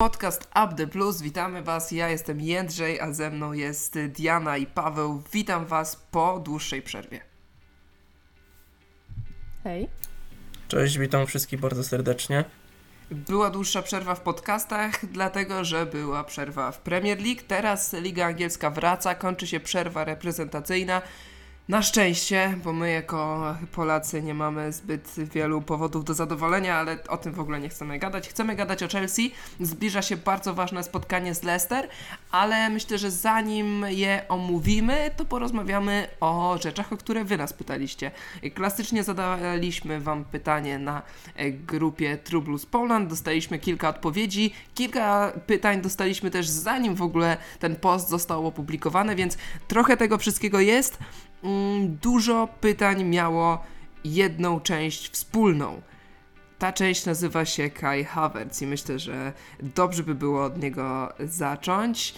Podcast Up the Plus, witamy Was. Ja jestem Jędrzej, a ze mną jest Diana i Paweł. Witam Was po dłuższej przerwie. Hej. Cześć, witam wszystkich bardzo serdecznie. Była dłuższa przerwa w podcastach, dlatego że była przerwa w Premier League. Teraz Liga Angielska wraca, kończy się przerwa reprezentacyjna. Na szczęście, bo my jako Polacy nie mamy zbyt wielu powodów do zadowolenia, ale o tym w ogóle nie chcemy gadać. Chcemy gadać o Chelsea. Zbliża się bardzo ważne spotkanie z Leicester, ale myślę, że zanim je omówimy, to porozmawiamy o rzeczach, o które Wy nas pytaliście. Klasycznie zadaliśmy Wam pytanie na grupie True Blues Poland, dostaliśmy kilka odpowiedzi, kilka pytań dostaliśmy też zanim w ogóle ten post został opublikowany, więc trochę tego wszystkiego jest. Mm, dużo pytań miało jedną część wspólną. Ta część nazywa się Kai Havertz i myślę, że dobrze by było od niego zacząć.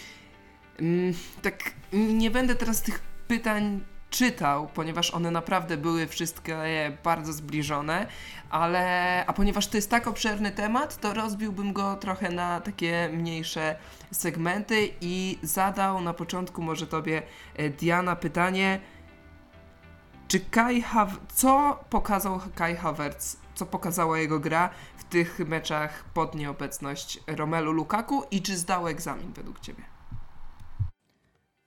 Mm, tak, nie będę teraz tych pytań czytał, ponieważ one naprawdę były wszystkie bardzo zbliżone, ale a ponieważ to jest tak obszerny temat, to rozbiłbym go trochę na takie mniejsze segmenty i zadał na początku może tobie e, Diana pytanie, czy Kai Hav co pokazał Kai Havertz, co pokazała jego gra w tych meczach pod nieobecność Romelu Lukaku i czy zdał egzamin według Ciebie?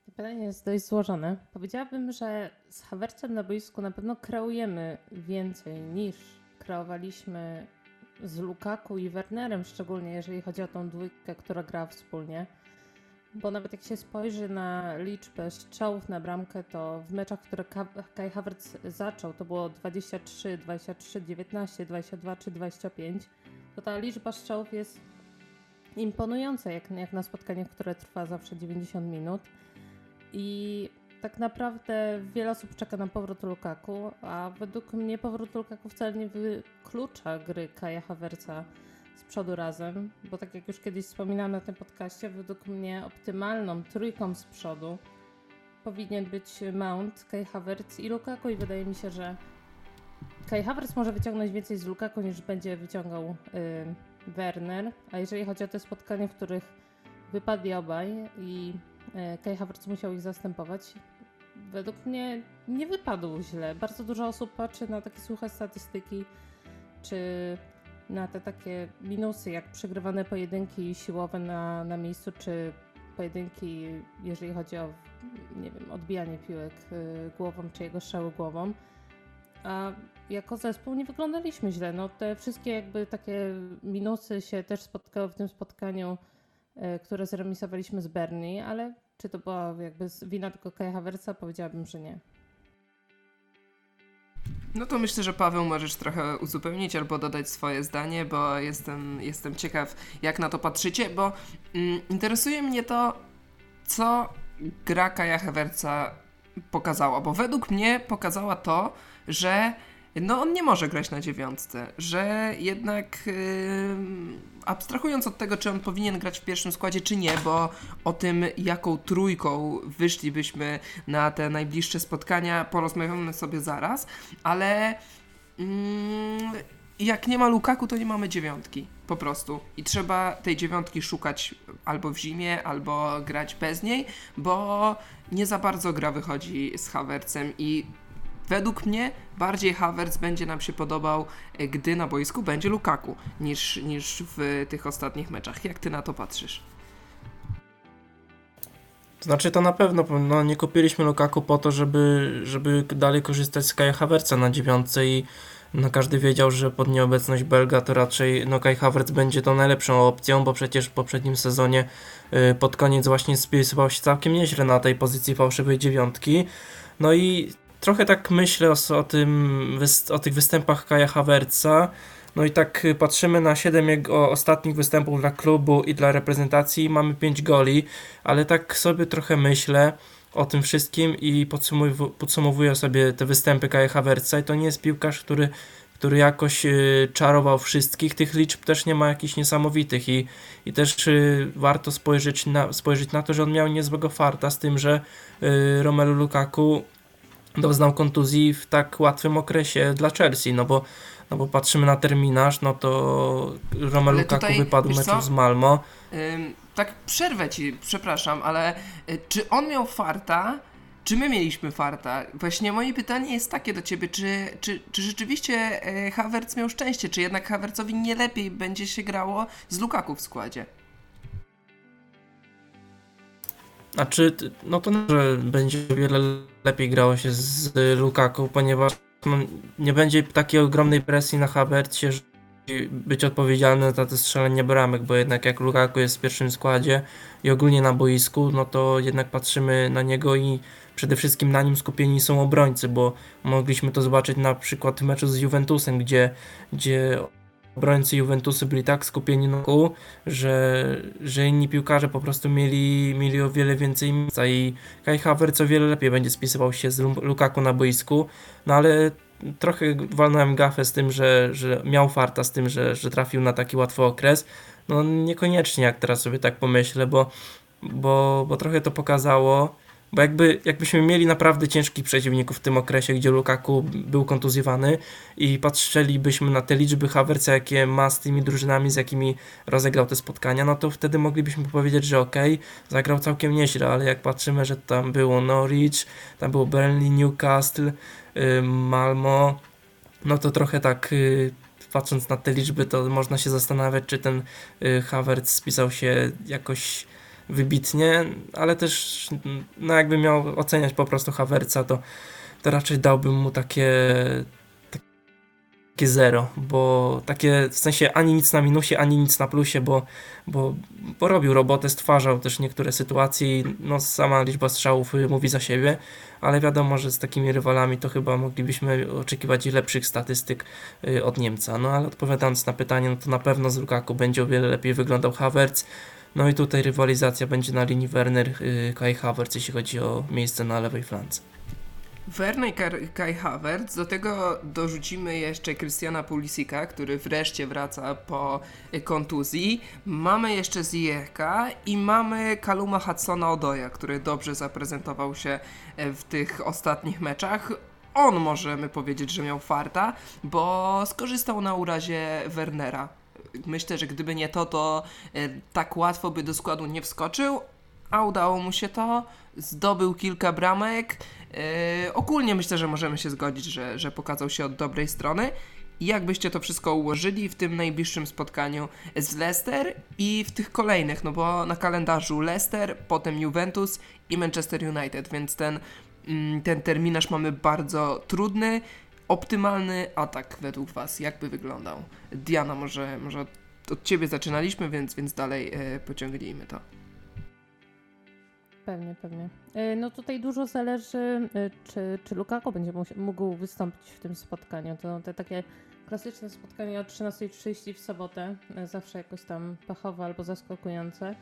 To pytanie jest dość złożone. Powiedziałabym, że z Havertzem na boisku na pewno kreujemy więcej niż kreowaliśmy z Lukaku i Wernerem, szczególnie jeżeli chodzi o tą dwójkę, która gra wspólnie. Bo nawet jak się spojrzy na liczbę strzałów na bramkę, to w meczach, które Kai Havertz zaczął, to było 23, 23, 19, 22 czy 25, to ta liczba strzałów jest imponująca, jak, jak na spotkaniach, które trwa zawsze 90 minut. I tak naprawdę wiele osób czeka na powrót Lukaku, a według mnie powrót Lukaku wcale nie wyklucza gry Kaja Havertza z przodu razem, bo tak jak już kiedyś wspominałam na tym podcaście, według mnie optymalną trójką z przodu powinien być Mount, Kai Havertz i Lukaku i wydaje mi się, że Kai Havertz może wyciągnąć więcej z Lukaku niż będzie wyciągał y, Werner, a jeżeli chodzi o te spotkania, w których wypadli obaj i y, Kai Havertz musiał ich zastępować, według mnie nie wypadł źle. Bardzo dużo osób patrzy na takie suche statystyki, czy na te takie minusy, jak przegrywane pojedynki siłowe na, na miejscu, czy pojedynki, jeżeli chodzi o, nie wiem, odbijanie piłek y, głową, czy jego strzały głową. A jako zespół nie wyglądaliśmy źle. No, te wszystkie jakby takie minusy się też spotkały w tym spotkaniu, y, które zremisowaliśmy z Bernie, ale czy to była jakby wina tylko Kaja Havertza? Powiedziałabym, że nie. No to myślę, że Paweł możesz trochę uzupełnić albo dodać swoje zdanie, bo jestem, jestem ciekaw, jak na to patrzycie, bo mm, interesuje mnie to, co gra Kaja Hewerca pokazała, bo według mnie pokazała to, że no on nie może grać na dziewiątce, że jednak yy, abstrahując od tego, czy on powinien grać w pierwszym składzie, czy nie, bo o tym, jaką trójką wyszlibyśmy na te najbliższe spotkania, porozmawiamy sobie zaraz, ale yy, jak nie ma Lukaku, to nie mamy dziewiątki. Po prostu. I trzeba tej dziewiątki szukać albo w zimie, albo grać bez niej, bo nie za bardzo gra wychodzi z Havercem i według mnie bardziej Havertz będzie nam się podobał, e, gdy na boisku będzie Lukaku, niż, niż w tych ostatnich meczach. Jak ty na to patrzysz? Znaczy to na pewno, no nie kupiliśmy Lukaku po to, żeby, żeby dalej korzystać z Kaja Havertza na dziewiątce i no każdy wiedział, że pod nieobecność Belga to raczej no Kai Havertz będzie to najlepszą opcją, bo przecież w poprzednim sezonie y, pod koniec właśnie spisywał się całkiem nieźle na tej pozycji fałszywej dziewiątki. No i trochę tak myślę o, o, tym, o tych występach Kaja Havertza. No i tak patrzymy na 7 jego ostatnich występów dla klubu i dla reprezentacji. Mamy 5 goli, ale tak sobie trochę myślę o tym wszystkim i podsumowuję, podsumowuję sobie te występy Kaja Havertza i to nie jest piłkarz, który, który jakoś y, czarował wszystkich. Tych liczb też nie ma jakichś niesamowitych i, i też y, warto spojrzeć na, spojrzeć na to, że on miał niezłego farta z tym, że y, Romelu Lukaku doznał kontuzji w tak łatwym okresie dla Chelsea, no bo no bo patrzymy na terminarz, no to Romelu Lukaku wypadł meczu z Malmo. Ym, tak przerwę ci, przepraszam, ale y, czy on miał farta, czy my mieliśmy farta? Właśnie moje pytanie jest takie do ciebie, czy, czy, czy rzeczywiście y, Havertz miał szczęście, czy jednak Havertzowi nie lepiej będzie się grało z Lukaku w składzie? A czy, no to że będzie wiele lepiej grało się z Lukaku, ponieważ no, nie będzie takiej ogromnej presji na Havertzie, że być odpowiedzialny za to strzelenie bramek, bo jednak jak Lukaku jest w pierwszym składzie i ogólnie na boisku, no to jednak patrzymy na niego i przede wszystkim na nim skupieni są obrońcy, bo mogliśmy to zobaczyć na przykład w meczu z Juventusem, gdzie, gdzie obrońcy Juventusu byli tak skupieni na kół, że, że inni piłkarze po prostu mieli, mieli o wiele więcej miejsca i Kai Havertz o wiele lepiej będzie spisywał się z Lukaku na boisku, no ale trochę walnąłem gafę z tym, że, że miał farta z tym, że, że trafił na taki łatwy okres, no niekoniecznie jak teraz sobie tak pomyślę, bo, bo, bo trochę to pokazało, bo jakby, jakbyśmy mieli naprawdę ciężkich przeciwników w tym okresie, gdzie Lukaku był kontuzjowany i patrzylibyśmy na te liczby Havertza, jakie ma z tymi drużynami, z jakimi rozegrał te spotkania, no to wtedy moglibyśmy powiedzieć, że okay, zagrał całkiem nieźle, ale jak patrzymy, że tam było Norwich, tam było Burnley, Newcastle, Malmo, no to trochę tak... Yy, patrząc na te liczby, to można się zastanawiać, czy ten yy, Havertz spisał się jakoś wybitnie, ale też no jakby miał oceniać po prostu Havertza, to, to raczej dałbym mu takie takie zero, bo takie w sensie ani nic na minusie, ani nic na plusie, bo, bo, bo robił robotę, stwarzał też niektóre sytuacje i no sama liczba strzałów mówi za siebie, ale wiadomo, że z takimi rywalami to chyba moglibyśmy oczekiwać lepszych statystyk y, od Niemca. No ale odpowiadając na pytanie, no to na pewno z Lukaku będzie o wiele lepiej wyglądał Havertz, no i tutaj rywalizacja będzie na linii Werner-Kai y, Havertz, jeśli chodzi o miejsce na lewej flance. Werner Kai Havertz, do tego dorzucimy jeszcze Christiana Pulisika, który wreszcie wraca po kontuzji. Mamy jeszcze Ziyechka i mamy Kaluma Hudsona Odoja, który dobrze zaprezentował się y, w tych ostatnich meczach. On możemy powiedzieć, że miał farta, bo skorzystał na urazie Wernera myślę, że gdyby nie to, to e, tak łatwo by do składu nie wskoczył, a udało mu się to. Zdobył kilka bramek. E, ogólnie myślę, że możemy się zgodzić, że, że pokazał się od dobrej strony. I jakbyście to wszystko ułożyli w tym najbliższym spotkaniu z Leicester i w tych kolejnych, no bo na kalendarzu Leicester, potem Juventus i Manchester United, więc ten, mm, ten terminarz mamy bardzo trudny optymalny atak według Was, jakby wyglądał? Diana, może, może od, Ciebie zaczynaliśmy, więc, więc dalej e, pociągnijmy to. Pewnie, pewnie. E, no tutaj dużo zależy, e, czy, czy Lukaku będzie mógł wystąpić w tym spotkaniu. To te takie klasyczne spotkanie o 13.30 w sobotę, e, zawsze jakoś tam pechowe albo zaskakujące.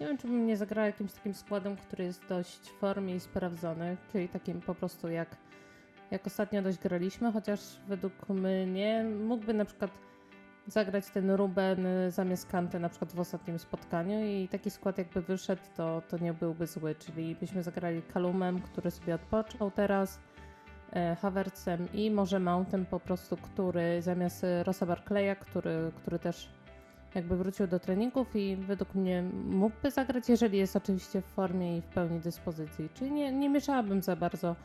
Nie wiem, czy bym nie zagrała jakimś takim składem, który jest dość w formie i sprawdzony, czyli takim po prostu jak jak ostatnio dość graliśmy, chociaż według mnie mógłby na przykład zagrać ten Ruben zamiast Kante na przykład w ostatnim spotkaniu i taki skład jakby wyszedł, to, to nie byłby zły, czyli byśmy zagrali Kalumem, który sobie odpoczął teraz, e, Havertzem i może Mountem po prostu, który zamiast Rosa Barclaya, który, który też jakby wrócił do treningów i według mnie mógłby zagrać, jeżeli jest oczywiście w formie i w pełni dyspozycji. Czyli nie, nie mieszałabym za bardzo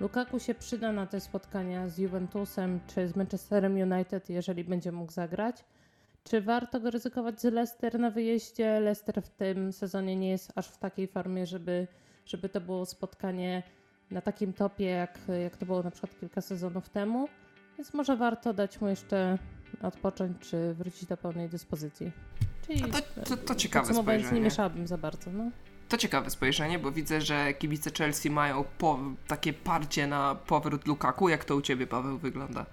Lukaku się przyda na te spotkania z Juventusem czy z Manchesterem United, jeżeli będzie mógł zagrać. Czy warto go ryzykować z Leicester na wyjeździe? Leicester w tym sezonie nie jest aż w takiej formie, żeby, żeby to było spotkanie na takim topie, jak, jak to było na przykład kilka sezonów temu. Więc może warto dać mu jeszcze odpocząć, czy wrócić do pełnej dyspozycji. Czyli to, to, to ciekawe spojrzenie. nie mieszałabym za bardzo. No. To ciekawe spojrzenie, bo widzę, że kibice Chelsea mają po, takie parcie na powrót Lukaku. Jak to u Ciebie, Paweł, wygląda?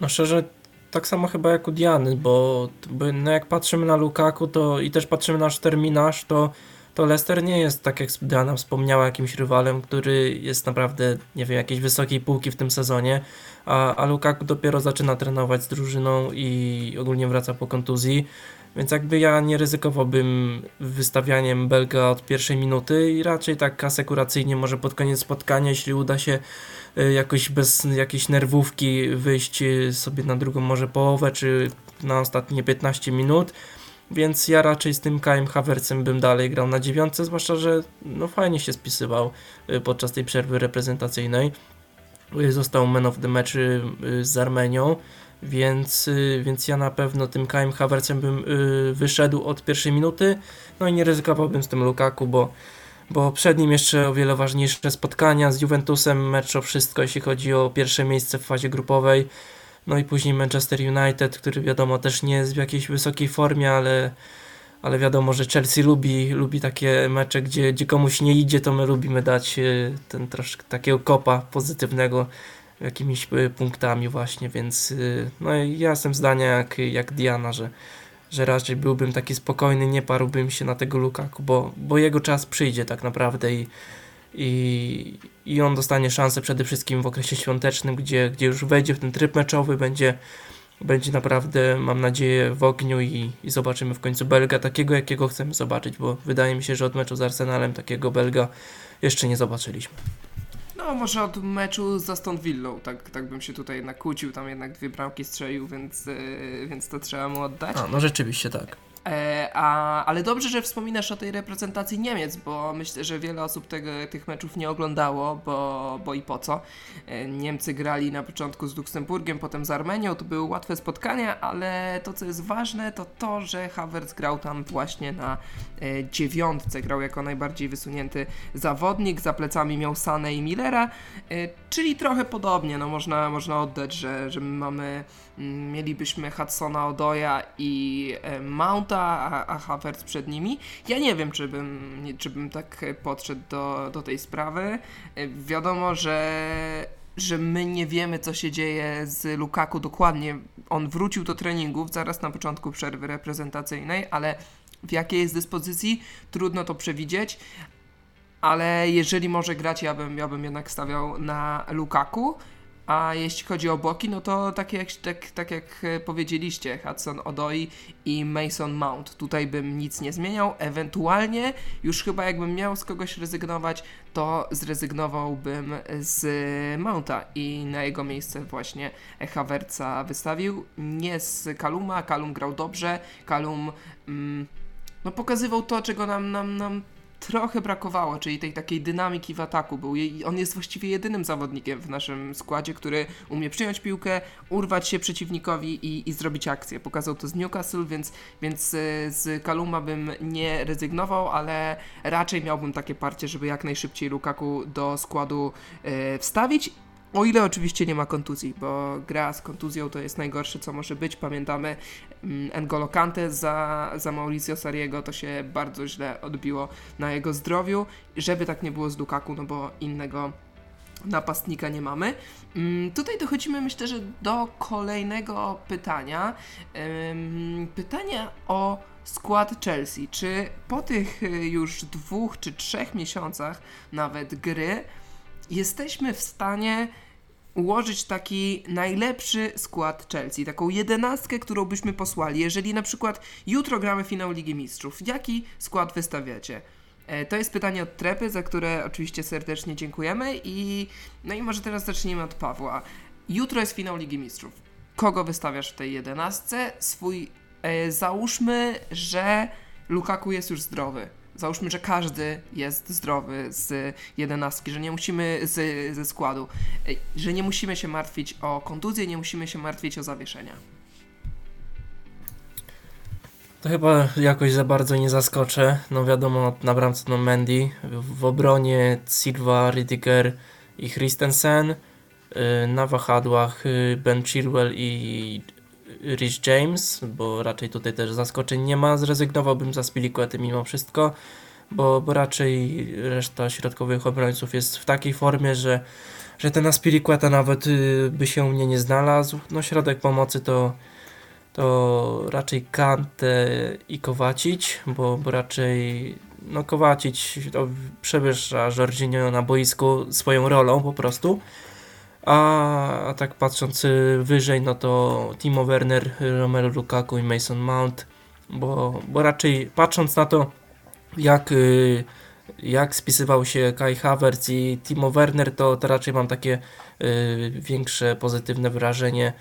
No szczerze, tak samo chyba jak u Diany, bo, no jak patrzymy na Lukaku to i też patrzymy na nasz terminarz, to, to Leicester nie jest, tak jak Diana wspomniała, jakimś rywalem, który jest naprawdę, nie wiem, jakiejś wysokiej półki w tym sezonie, a, a Lukaku dopiero zaczyna trenować z drużyną i ogólnie wraca po kontuzji. Więc jakby ja nie ryzykowałbym wystawianiem Belga od pierwszej minuty i raczej tak asekuracyjnie może pod koniec spotkania, jeśli uda się y, jakoś bez jakiejś nerwówki wyjść y, sobie na drugą może połowę, czy na ostatnie 15 minut. Więc ja raczej z tym Kajem Havertzem bym dalej grał na dziewiątce, zwłaszcza, że no fajnie się spisywał y, podczas tej przerwy reprezentacyjnej. Został man of the match z Armenią. Więc, y, więc ja na pewno tym Kajem Havertzem bym y, wyszedł od pierwszej minuty, no i nie ryzykowałbym z tym Lukaku, bo, bo przed nim jeszcze o wiele ważniejsze spotkania z Juventusem, mecz o wszystko, jeśli chodzi o pierwsze miejsce w fazie grupowej, no i później Manchester United, który wiadomo też nie jest w jakiejś wysokiej formie, ale, ale wiadomo, że Chelsea lubi, lubi takie mecze, gdzie, gdzie komuś nie idzie, to my lubimy dać y, ten troszkę takiego kopa pozytywnego jakimiś y, punktami właśnie, więc y, no ja jestem zdania jak, jak Diana, że, że raczej byłbym taki spokojny, nie parłbym się na tego Lukaku, bo, bo jego czas przyjdzie tak naprawdę i, i, i on dostanie szansę przede wszystkim w okresie świątecznym, gdzie, gdzie już wejdzie w ten tryb meczowy, będzie, będzie naprawdę, mam nadzieję, w ogniu i, i zobaczymy w końcu Belga takiego, jakiego chcemy zobaczyć, bo wydaje mi się, że od meczu z Arsenalem takiego Belga jeszcze nie zobaczyliśmy. No, może od meczu z Aston Villą, tak, tak bym się tutaj nakłócił, tam jednak dwie bramki strzelił, więc, yy, więc to trzeba mu oddać. A, no rzeczywiście tak. E, a, ale dobrze, że wspominasz o tej reprezentacji Niemiec, bo myślę, że wiele osób tego, tych meczów nie oglądało, bo, bo i po co. E, Niemcy grali na początku z Luksemburgiem, potem z Armenią, to były łatwe spotkania, ale to co jest ważne to to, że Havertz grał tam właśnie na e, dziewiątce, grał jako najbardziej wysunięty zawodnik, za plecami miał Sanę i Millera, czyli trochę podobnie, no można, można oddać, że, że my mamy, mielibyśmy Hudsona Odoja i e, Mount a, a Havertz przed nimi. Ja nie wiem, czy bym, czy bym tak podszedł do, do tej sprawy. Wiadomo, że że my nie wiemy, co się dzieje z Lukaku dokładnie. On wrócił do treningów zaraz na początku przerwy reprezentacyjnej, ale w jakiej jest dyspozycji, trudno to przewidzieć. Ale jeżeli może grać, ja bym, ja bym jednak stawiał na Lukaku. A jeśli chodzi o boki, no to tak jak, tak, tak jak e, powiedzieliście, Hudson Odoi i Mason Mount. Tutaj bym nic nie zmieniał. Ewentualnie, już chyba jakbym miał z kogoś rezygnować, to zrezygnowałbym z Mounta i na jego miejsce właśnie Havertza wystawił. Nie z Kaluma. Kalum grał dobrze. Kalum mm, no, pokazywał to, czego nam, nam, nam trochę brakowało, czyli tej takiej dynamiki w ataku. Był on jest właściwie jedynym zawodnikiem w naszym składzie, który umie przyjąć piłkę, urwać się przeciwnikowi i, i zrobić akcję. Pokazał to z Newcastle, więc, więc e, z Kaluma bym nie rezygnował, ale raczej miałbym takie parcie, żeby jak najszybciej Lukaku do składu e, wstawić o ile oczywiście nie ma kontuzji, bo gra z kontuzją to jest najgorsze, co może być. Pamiętamy mm, N'Golo Kante za, za Mauricio Sariego, to się bardzo źle odbiło na jego zdrowiu. Żeby tak nie było z Lukaku, no bo innego napastnika nie mamy. Mm, tutaj dochodzimy, myślę, że do kolejnego pytania. Pytania o skład Chelsea. Czy po tych y, już dwóch czy trzech miesiącach nawet gry jesteśmy w stanie ułożyć taki najlepszy skład Chelsea, taką jedenastkę, którą byśmy posłali. Jeżeli na przykład jutro gramy finał Ligi Mistrzów, jaki skład wystawiacie? E, to jest pytanie od Trepy, za które oczywiście serdecznie dziękujemy i no i może teraz zaczniemy od Pawła. Jutro jest finał Ligi Mistrzów. Kogo wystawiasz w tej jedenastce? Swój, e, załóżmy, że Lukaku jest już zdrowy załóżmy, że każdy jest zdrowy z jedenastki, że nie musimy z, ze składu, że nie musimy się martwić o kontuzję, nie musimy się martwić o zawieszenia. To chyba jakoś za bardzo nie zaskoczę. No wiadomo, na bramce no Mendy, w obronie Silva, Ridiger i Christensen, y, na wahadłach y, Ben Chilwell i Rich James, bo raczej tutaj też zaskoczeń nie ma. Zrezygnowałbym za Spilicuety mimo wszystko, bo, bo raczej reszta środkowych obrońców jest w takiej formie, że, że ten Aspilicueta nawet y, by się u mnie nie znalazł. No środek pomocy to to raczej Kante i Kowacić, bo, bo raczej no Kowacić to przewyższa Jorginho na boisku swoją rolą po prostu. A, tak patrząc y, wyżej, no to Timo Werner, Romelu Lukaku i Mason Mount bo, bo raczej patrząc na to, jak, y, jak spisywał się Kai Havertz i Timo Werner, to, to raczej mam takie y, większe pozytywne wrażenie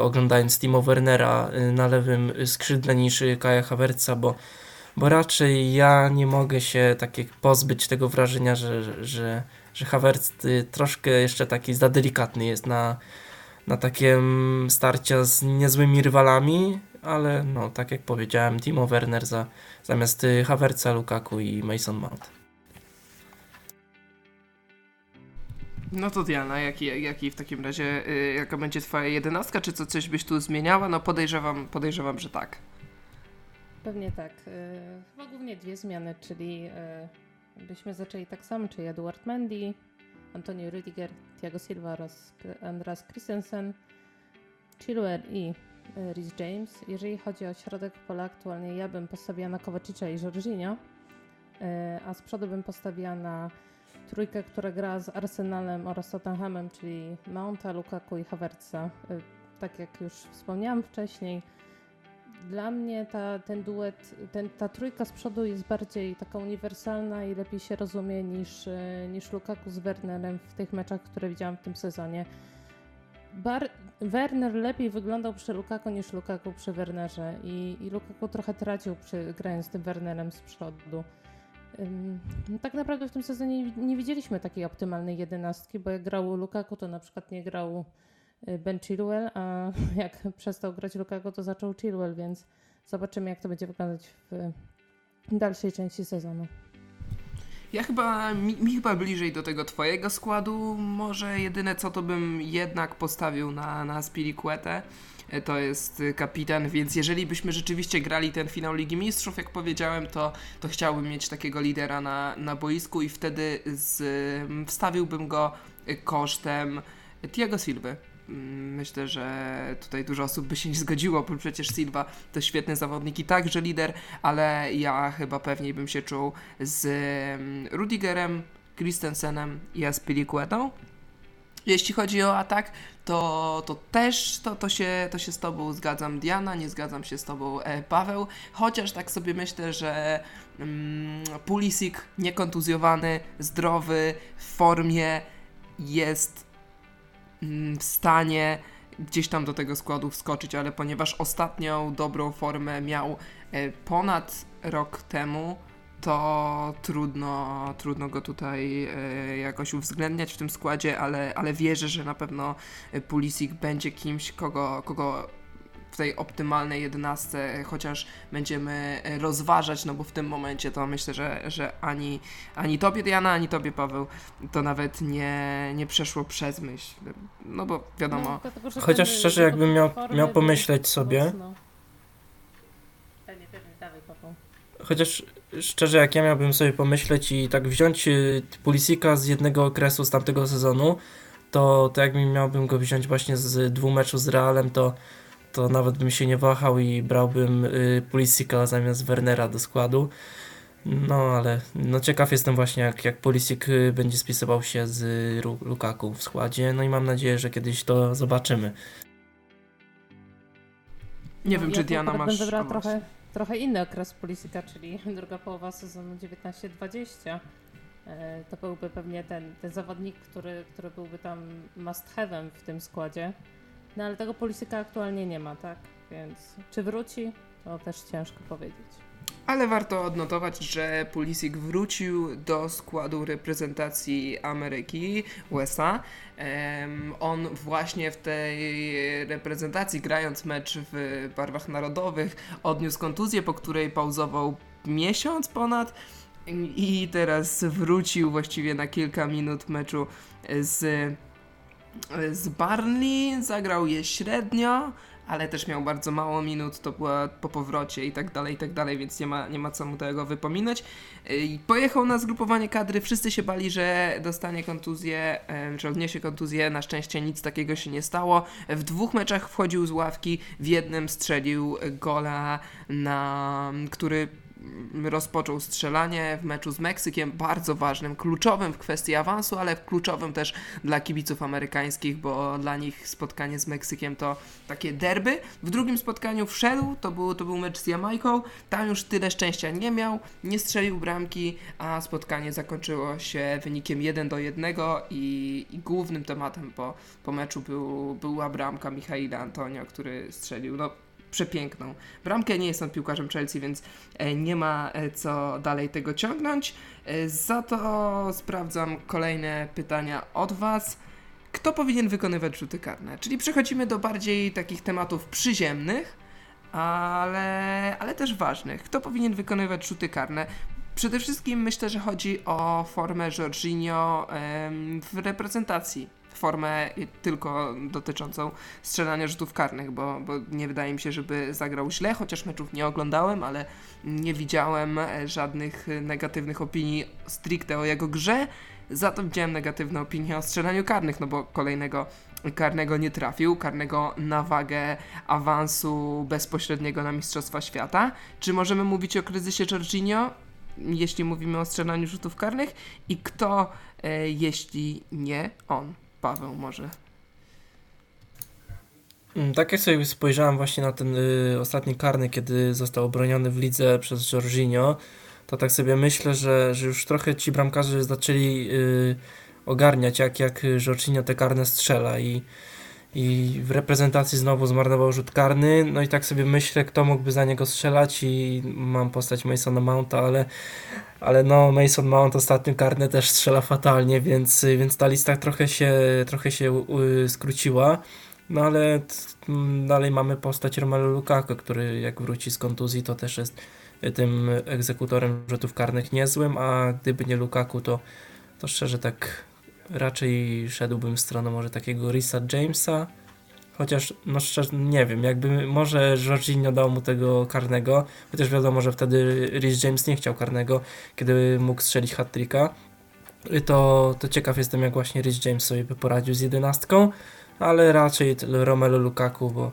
oglądając Timo Wernera na lewym skrzydle niż Kaja Havertza, bo, bo raczej ja nie mogę się takie pozbyć tego wrażenia, że, że, że Havertz troszkę jeszcze taki za delikatny jest na, na takie starcia z niezłymi rywalami, ale no, tak jak powiedziałem, Timo Werner za, zamiast y, Havertza, Lukaku i Mason Mount. No to Diana, jaki, jaki w takim razie, y, jaka będzie twoja jedenastka, czy co coś byś tu zmieniała? No podejrzewam, podejrzewam, że tak. Pewnie tak. Y, chyba głównie dwie zmiany, czyli y, byśmy zaczęli tak samo, czyli Eduard Mendy, Antonio Rüdiger, Thiago Silva oraz Andras Christensen, Chilwell i E, Rhys James. Jeżeli chodzi o środek pola, aktualnie ja bym postawiła na Kowacicza i Jorginho, e, a z przodu bym postawiła na trójkę, która gra z Arsenalem oraz Tottenhamem, czyli Mounta, Lukaku i Havertza. E, tak jak już wspomniałam wcześniej, dla mnie ta, ten duet, ten, ta trójka z przodu jest bardziej taka uniwersalna i lepiej się rozumie niż, niż Lukaku z Wernerem w tych meczach, które widziałam w tym sezonie. Bar Werner lepiej wyglądał przy Lukaku niż Lukaku przy Wernerze i, i Lukaku trochę tracił przy, grając z tym Wernerem z przodu. Um, tak naprawdę w tym sezonie nie, widzieliśmy takiej optymalnej jedenastki, bo jak grał Lukaku, to na przykład nie grał Ben Chilwell, a jak przestał grać Lukaku, to zaczął Chilwell, więc zobaczymy jak to będzie wyglądać w dalszej części sezonu. Ja chyba, mi, mi, chyba bliżej do tego twojego składu. Może jedyne co to bym jednak postawił na, na Spiriquetę. E, to jest kapitan, więc jeżeli byśmy rzeczywiście grali ten finał Ligi Mistrzów, jak powiedziałem, to, to chciałbym mieć takiego lidera na, na boisku i wtedy z, wstawiłbym go kosztem Tiago Silva. Mm, myślę, że tutaj dużo osób by się nie zgodziło, bo przecież Silva to świetny zawodnik i także lider, ale ja chyba pewniej bym się czuł z mm, Rudigerem, Christensenem i Aspilicuetą. Jeśli chodzi o atak, to, to też to, to, się, to się z Tobą zgadzam, Diana, nie zgadzam się z Tobą, e, Paweł. Chociaż tak sobie myślę, że mm, Pulisic niekontuzjowany, zdrowy, w formie jest w stanie gdzieś tam do tego składu wskoczyć, ale ponieważ ostatnią dobrą formę miał e, ponad rok temu, to trudno, trudno go tutaj e, jakoś uwzględniać w tym składzie, ale, ale wierzę, że na pewno Pulisic będzie kimś, kogo, kogo w tej optymalnej jedenastce chociaż będziemy e, rozważać, no bo w tym momencie to myślę, że, że ani, ani tobie Diana, ani tobie Paweł to nawet nie, nie przeszło przez myśl. No bo wiadomo. No, dlatego, chociaż szczerze jakbym miał, miał pomyśleć sobie. Chociaż szczerze, jak ja miałbym sobie pomyśleć i tak wziąć y, Pulisika z jednego okresu z tamtego sezonu, to, to jakbym miałbym go wziąć właśnie z dwóch meczów z Realem, to to nawet bym się nie wahał i brałbym y, Pulisika zamiast Wernera do składu. No ale no ciekaw jestem właśnie jak, jak Pulisic y, będzie spisywał się z Lukaku w składzie. No i mam nadzieję, że kiedyś to zobaczymy. Nie no, wiem, czy Diana masz... Będę trochę, trochę inny okres Pulisika, czyli druga połowa sezonu 19-20. E, to byłby pewnie ten, ten zawodnik, który, który byłby tam must have'em w tym składzie. No ale tego polityka aktualnie nie ma, tak? Więc czy wróci, to też ciężko powiedzieć. Ale warto odnotować, że Pulisic wrócił do składu reprezentacji Ameryki, USA. On właśnie w tej reprezentacji, grając mecz w barwach narodowych, odniósł kontuzję, po której pauzował miesiąc ponad i teraz wrócił właściwie na kilka minut meczu z z Barney, zagrał je średnio, ale też miał bardzo mało minut, to była po powrocie i tak dalej, i tak dalej, więc nie ma, nie ma co mu tego wypominać. I pojechał na zgrupowanie kadry, wszyscy się bali, że dostanie kontuzję, że odniesie kontuzję, na szczęście nic takiego się nie stało. W dwóch meczach wchodził z ławki, w jednym strzelił gola, na, który rozpoczął strzelanie w meczu z Meksykiem, bardzo ważnym, kluczowym w kwestii awansu, ale kluczowym też dla kibiców amerykańskich, bo dla nich spotkanie z Meksykiem to takie derby. W drugim spotkaniu wszedł, to był, to był mecz z Jamajką, tam już tyle szczęścia nie miał, nie strzelił bramki, a spotkanie zakończyło się wynikiem 1 do 1 i, i głównym tematem po, po meczu był, była bramka Michaila Antonio, który strzelił no, przepiękną bramkę. Nie jestem piłkarzem Chelsea, więc e, nie ma e, co dalej tego ciągnąć. E, za to sprawdzam kolejne pytania od Was. Kto powinien wykonywać rzuty karne? Czyli przechodzimy do bardziej takich tematów przyziemnych, ale, ale też ważnych. Kto powinien wykonywać rzuty karne? Przede wszystkim myślę, że chodzi o formę Jorginho w reprezentacji formę tylko dotyczącą strzelania rzutów karnych, bo, bo nie wydaje mi się, żeby zagrał źle, chociaż meczów nie oglądałem, ale nie widziałem e, żadnych negatywnych opinii stricte o jego grze. Za to widziałem negatywne opinie o strzelaniu karnych, no bo kolejnego karnego nie trafił, karnego na wagę awansu bezpośredniego na Mistrzostwa Świata. Czy możemy mówić o kryzysie Jorginho? jeśli mówimy o strzelaniu rzutów karnych i kto, e, jeśli nie on. Paweł może. Mm, tak jak sobie spojrzałem właśnie na ten y, ostatni karny, kiedy został obroniony w lidze przez Jorginho, to tak sobie myślę, że, że już trochę ci bramkarze zaczęli y, ogarniać, jak, jak Jorginho te karne strzela i i w reprezentacji znowu zmarnował rzut karny, no i tak sobie myślę, kto mógłby za niego strzelać i mam postać Masona Mounta, ale, ale no Mason Mount ostatnio karny też strzela fatalnie, więc, więc ta lista trochę się, trochę się skróciła, no ale dalej mamy postać Romelu Lukaku, który jak wróci z kontuzji to też jest tym egzekutorem rzutów karnych niezłym, a gdyby nie Lukaku to, to szczerze tak raczej szedłbym w stronę może takiego Risa Jamesa, chociaż no szczerze nie wiem, jakby może Jorginho dał mu tego karnego, chociaż wiadomo, że wtedy Rhys James nie chciał karnego, kiedy mógł strzelić hat-tricka, to, to ciekaw jestem jak właśnie Rhys James sobie by poradził z jedenastką, ale raczej Romelu Lukaku, bo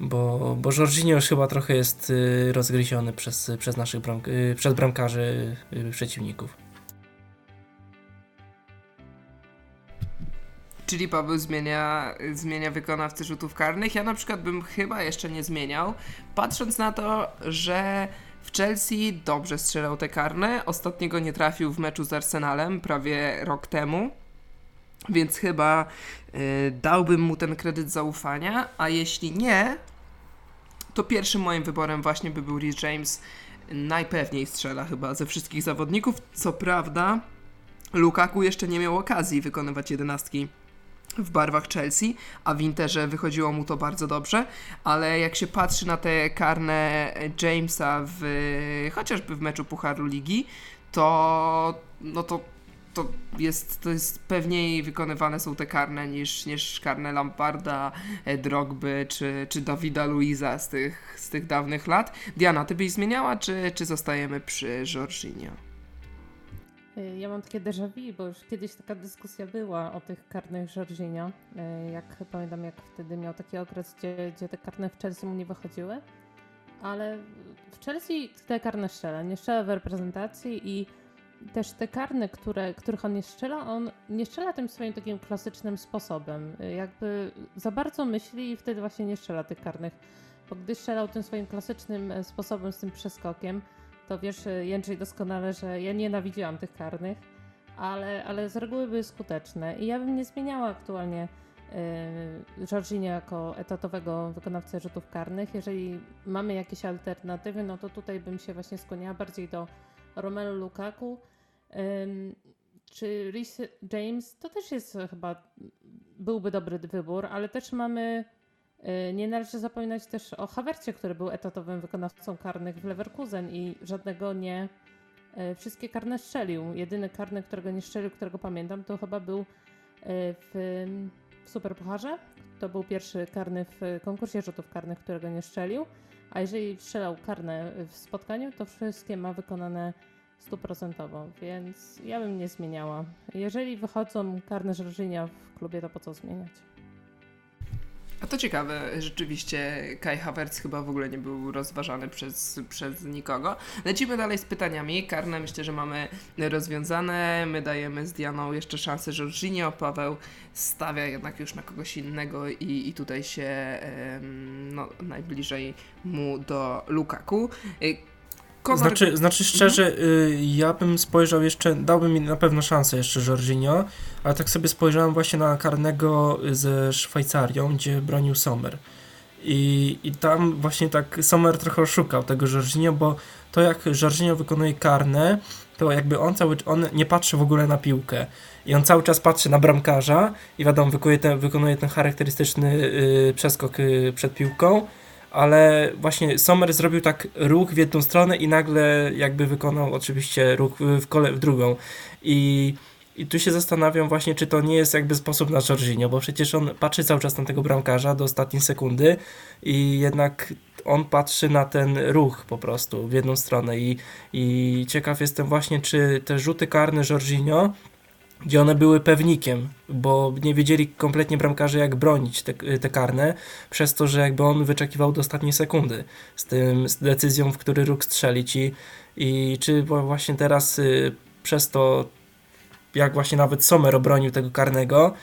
bo, bo Jorginho już chyba trochę jest y, rozgryziony przez, przez naszych bram, y, przez bramkarzy y, przeciwników. Czyli Paweł zmienia, zmienia wykonawcy rzutów karnych. Ja na przykład bym chyba jeszcze nie zmieniał, patrząc na to, że w Chelsea dobrze strzelał te karne. Ostatniego nie trafił w meczu z Arsenalem prawie rok temu. Więc chyba y, dałbym mu ten kredyt zaufania, a jeśli nie, to pierwszym moim wyborem właśnie by był Rhys James. Najpewniej strzela chyba ze wszystkich zawodników. Co prawda, Lukaku jeszcze nie miał okazji wykonywać jedenastki w barwach Chelsea, a w Interze wychodziło mu to bardzo dobrze, ale jak się patrzy na te karne Jamesa w, chociażby w meczu Pucharu Ligi, to no to to jest, to jest pewniej wykonywane są te karne niż, niż karne Lamparda, Drogby czy, czy Dawida Luiza z tych, z tych dawnych lat. Diana, ty byś zmieniała, czy, czy zostajemy przy Jorginho? Y, ja mam takie déjà vu, bo już kiedyś taka dyskusja była o tych karnych Jorginho. Y, jak pamiętam, jak wtedy miał taki okres, gdzie, gdzie te karne w Chelsea mu nie wychodziły. Ale w Chelsea te karne strzela. Nie strzela w reprezentacji i też te karne, które, których on nie strzela, on nie strzela tym swoim takim klasycznym sposobem. Y, jakby za bardzo myśli i wtedy właśnie nie strzela tych karnych. Bo gdy strzelał tym swoim klasycznym e, sposobem z tym przeskokiem, to wiesz, e, Jędrzej, doskonale, że ja nienawidziłam tych karnych, ale, ale z reguły były skuteczne i ja bym nie zmieniała aktualnie yy, Jorginho jako etatowego wykonawcę rzutów karnych. Jeżeli mamy jakieś alternatywy, no to tutaj bym się właśnie skłaniała bardziej do Romelu Lukaku. Yy, czy Rhys James to też jest chyba byłby dobry wybór, ale też mamy Y, nie należy zapominać też o Hawercie, który był etatowym wykonawcą karnych w Leverkusen i żadnego nie. Y, wszystkie karne strzelił. Jedyny karny, którego nie strzelił, którego pamiętam, to chyba był y, w, w Superpucharze. To był pierwszy karny w konkursie rzutów karnych, którego nie strzelił. A jeżeli strzelał karne w spotkaniu, to wszystkie ma wykonane stuprocentowo, więc ja bym nie zmieniała. Jeżeli wychodzą karne Żerżynia w klubie, to po co zmieniać? A to ciekawe, rzeczywiście Kai Havertz chyba w ogóle nie był rozważany przez, przez nikogo. Lecimy dalej z pytaniami. Karne myślę, że mamy rozwiązane. My dajemy z Dianą jeszcze szansę Jorginho. Paweł stawia jednak już na kogoś innego i, i tutaj się no, najbliżej mu do Lukaku. Konor... Znaczy, znaczy szczerze, mhm. ja bym spojrzał jeszcze, dałbym mi na pewno szansę jeszcze Jorginho, ale tak sobie spojrzałem właśnie na karnego ze Szwajcarią, gdzie bronił Sommer. I, I tam właśnie tak Sommer trochę oszukał tego Jorginho, bo to jak Jorginho wykonuje karne, to jakby on cały on nie patrzy w ogóle na piłkę. I on cały czas patrzy na bramkarza i wiadomo, wykonuje ten, wykonuje ten charakterystyczny y, przeskok y, przed piłką ale właśnie Sommer zrobił tak ruch w jedną stronę i nagle jakby wykonał oczywiście ruch w, kole, w drugą. I, I tu się zastanawiam właśnie, czy to nie jest jakby sposób na Jorginho, bo przecież on patrzy cały czas na tego bramkarza do ostatniej sekundy i jednak on patrzy na ten ruch po prostu w jedną stronę i, i ciekaw jestem właśnie, czy te rzuty karne Jorginho gdzie one były pewnikiem, bo nie wiedzieli kompletnie bramkarze jak bronić te, te karne, przez to, że jakby on wyczekiwał do ostatniej sekundy z tym z decyzją, w który róg strzelić. I, i czy właśnie teraz y, przez to jak właśnie nawet Sommer obronił tego karnego,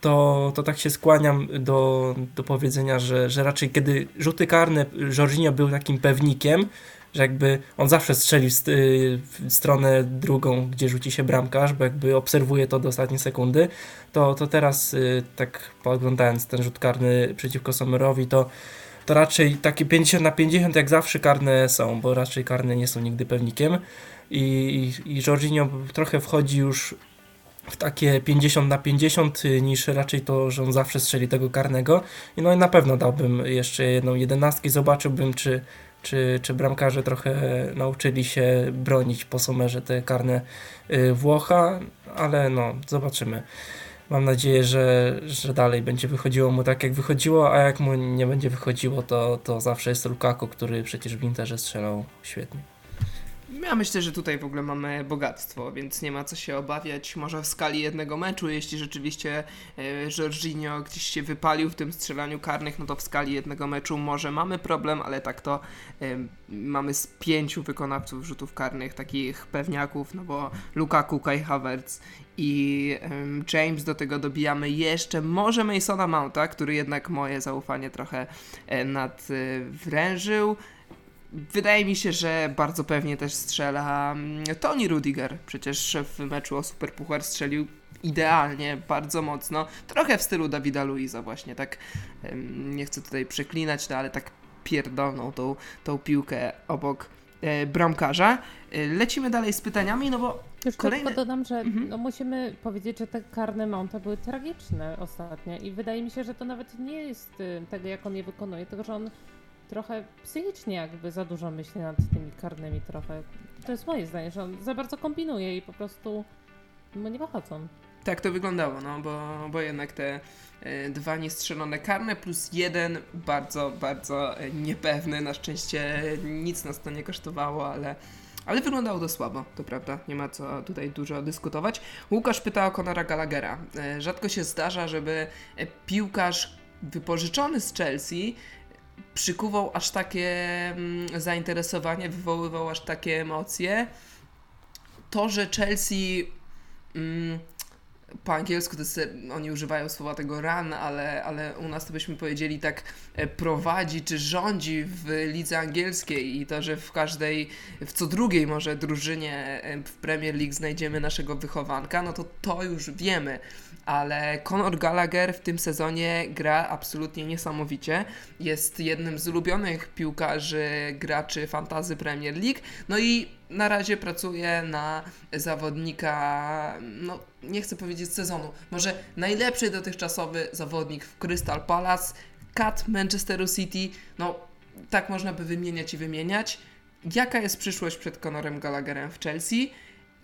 to, to tak się skłaniam do, do powiedzenia, że, że raczej kiedy rzuty karne Jorginho był takim pewnikiem, że jakby on zawsze strzeli w, w, stronę drugą, gdzie rzuci się bramkarz, bo jakby obserwuje to do ostatniej sekundy, to, to teraz y, tak oglądając ten rzut karny przeciwko Sommerowi, to, to raczej takie 50 na 50 jak zawsze karne są, bo raczej karne nie są nigdy pewnikiem i, i, i Jorginho trochę wchodzi już w takie 50 na 50 y, niż raczej to, że on zawsze strzeli tego karnego. No i na pewno dałbym jeszcze jedną jedenastkę, zobaczyłbym czy czy, czy bramkarze trochę nauczyli się bronić po somerze te karne y, Włocha, ale no, zobaczymy. Mam nadzieję, że, że dalej będzie wychodziło mu tak, jak wychodziło, a jak mu nie będzie wychodziło, to, to zawsze jest Lukaku, który przecież w Interze strzelał świetnie. Ja myślę, że tutaj w ogóle mamy bogactwo, więc nie ma co się obawiać. Może w skali jednego meczu, jeśli rzeczywiście e, Jorginho gdzieś się wypalił w tym strzelaniu karnych, no to w skali jednego meczu może mamy problem, ale tak to e, mamy z pięciu wykonawców rzutów karnych, takich pewniaków, no bo Lukaku, Kai Havertz i James, do tego dobijamy jeszcze może Masona Mounta, który jednak moje zaufanie trochę e, nadwrężył. Wydaje mi się, że bardzo pewnie też strzela mm, Tony Rudiger. Przecież w meczu o Superpuchar strzelił idealnie, bardzo mocno. Trochę w stylu Dawida Luiza właśnie, tak nie chcę tutaj przeklinać, no, ale tak pierdolną tą, tą piłkę obok e, bramkarza. E, lecimy dalej z pytaniami, no bo Już kolejne... tylko dodam, że mhm. no, musimy powiedzieć, że te karne Mounta były tragiczne ostatnio i wydaje mi się, że to nawet nie jest y, tego, jak on je wykonuje, tylko że on trochę psychicznie jakby za dużo myśli nad tymi karnymi trochę. To jest moje zdanie, że on za bardzo kombinuje i po prostu mu nie wychodzą. Tak to wyglądało, no bo, bo jednak te y, dwa niestrzelone karne plus jeden bardzo, bardzo e, niepewny. Na szczęście nic nas to nie kosztowało, ale, ale wyglądało to słabo, to prawda. Nie ma co tutaj dużo dyskutować. Łukasz pyta o Conora Gallaghera. Y, rzadko się zdarza, żeby piłkarz wypożyczony z Chelsea przykuwał aż takie mm, zainteresowanie, wywoływał aż takie emocje. To, że Chelsea mm, po angielsku to jest, oni używają słowa tego run, ale, ale u nas to byśmy powiedzieli tak e, prowadzi czy rządzi w lidze angielskiej i to, że w każdej, w co drugiej może drużynie e, w Premier League znajdziemy naszego wychowanka, no to to już wiemy ale Conor Gallagher w tym sezonie gra absolutnie niesamowicie. Jest jednym z ulubionych piłkarzy graczy fantazy Premier League. No i na razie pracuje na zawodnika, no nie chcę powiedzieć sezonu, może najlepszy dotychczasowy zawodnik w Crystal Palace, Cat Manchesteru City, no tak można by wymieniać i wymieniać. Jaka jest przyszłość przed Conorem Gallagherem w Chelsea?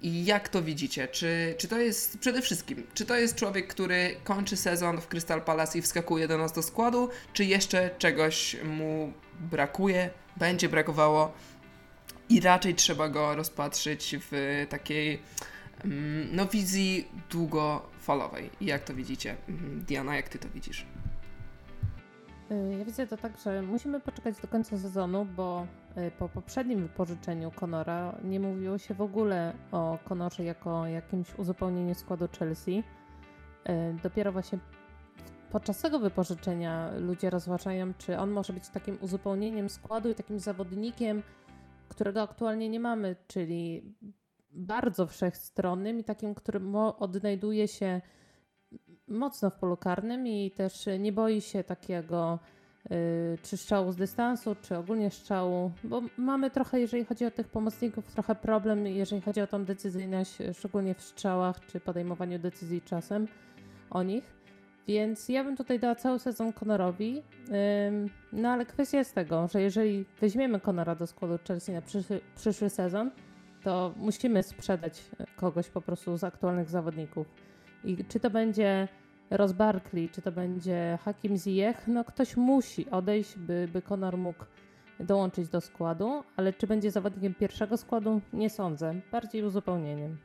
I jak to widzicie? Czy, czy to jest przede wszystkim, czy to jest człowiek, który kończy sezon w Crystal Palace i wskakuje do nas do składu, czy jeszcze czegoś mu brakuje, będzie brakowało i raczej trzeba go rozpatrzyć w takiej mm, no, wizji długofalowej. Jak to widzicie? Mhm, Diana, jak ty to widzisz? Y, ja widzę to tak, że musimy poczekać do końca sezonu, bo po poprzednim wypożyczeniu Conora nie mówiło się w ogóle o Conorze jako jakimś uzupełnieniu składu Chelsea. Y, dopiero właśnie podczas tego wypożyczenia ludzie rozważają, czy on może być takim uzupełnieniem składu i takim zawodnikiem, którego aktualnie nie mamy, czyli bardzo wszechstronnym i takim, który odnajduje się mocno w polu karnym i też nie boi się takiego y, czy strzału z dystansu, czy ogólnie strzału, bo mamy trochę, jeżeli chodzi o tych pomocników, trochę problem, jeżeli chodzi o tą decyzyjność, szczególnie w strzałach, czy podejmowaniu decyzji czasem o nich. Więc ja bym tutaj dała cały sezon Conorowi. No ale kwestia jest tego, że jeżeli weźmiemy Conora do składu Chelsea na przyszły, przyszły sezon, to musimy sprzedać kogoś po prostu z aktualnych zawodników. I czy to będzie Ross Barkley, czy to będzie Hakim Ziyech, no ktoś musi odejść, by, by Conor mógł dołączyć do składu, ale czy będzie zawodnikiem pierwszego składu? Nie sądzę. Bardziej uzupełnieniem.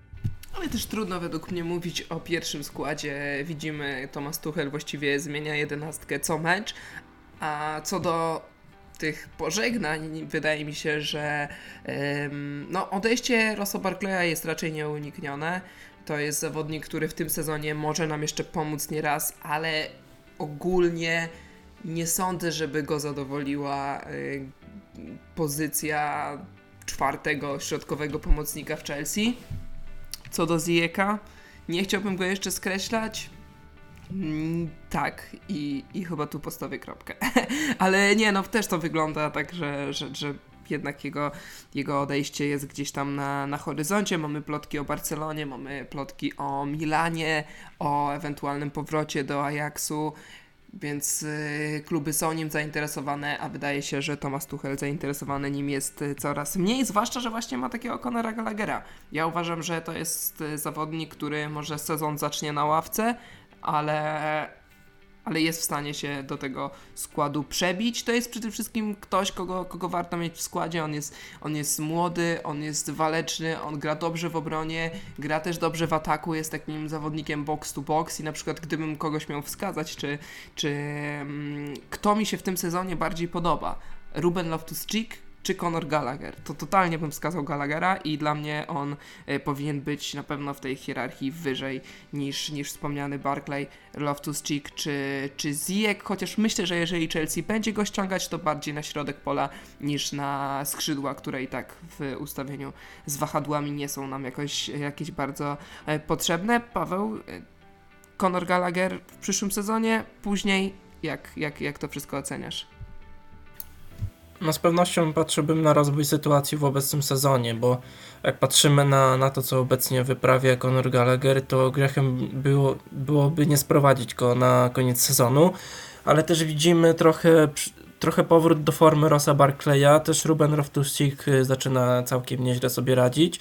Ale też trudno według mnie mówić o pierwszym składzie. Widzimy, Thomas Tuchel właściwie zmienia jedenastkę co mecz, a co do tych pożegnań wydaje mi się, że no, odejście Rosso Barclaya jest raczej nieuniknione. To jest zawodnik, który w tym sezonie może nam jeszcze pomóc nieraz, ale ogólnie nie sądzę, żeby go zadowoliła y, pozycja czwartego środkowego pomocnika w Chelsea. Co do Zieka, nie chciałbym go jeszcze skreślać. Mm, tak, i, i chyba tu postawię kropkę. Ale nie, no też to wygląda tak, że, że, że jednak jego, jego odejście jest gdzieś tam na, na horyzoncie. Mamy plotki o Barcelonie, mamy plotki o Milanie, o ewentualnym powrocie do Ajaxu. Więc y, kluby są nim zainteresowane, a wydaje się, że Thomas Tuchel zainteresowany nim jest y, coraz mniej, zwłaszcza, że właśnie ma takiego Conora Gallaghera. Ja uważam, że to jest y, zawodnik, który może sezon zacznie na ławce, ale ale jest w stanie się do tego składu przebić. To jest przede wszystkim ktoś, kogo, kogo warto mieć w składzie. On jest, on jest młody, on jest waleczny, on gra dobrze w obronie, gra też dobrze w ataku, jest takim zawodnikiem box to box i na przykład gdybym kogoś miał wskazać, czy, czy mm, kto mi się w tym sezonie bardziej podoba, Ruben Loftus-Cheek czy Conor Gallagher. To totalnie bym wskazał Gallaghera i dla mnie on e, powinien być na pewno w tej hierarchii wyżej niż, niż wspomniany Barclay, Loftus-Cheek czy, czy Ziyech, chociaż myślę, że jeżeli Chelsea będzie go ściągać, to bardziej na środek pola niż na skrzydła, które i tak w ustawieniu z wahadłami nie są nam jakoś, jakieś bardzo e, potrzebne. Paweł, e, Conor Gallagher w przyszłym sezonie, później jak, jak, jak to wszystko oceniasz? No z pewnością patrzyłbym na rozwój sytuacji w obecnym sezonie, bo jak patrzymy na, na to, co obecnie wyprawia Conor Gallagher, to grechem było, byłoby nie sprowadzić go na koniec sezonu, ale też widzimy trochę, trochę powrót do formy Rosa Barclaya, też Ruben Loftus-Cheek y, zaczyna całkiem nieźle sobie radzić,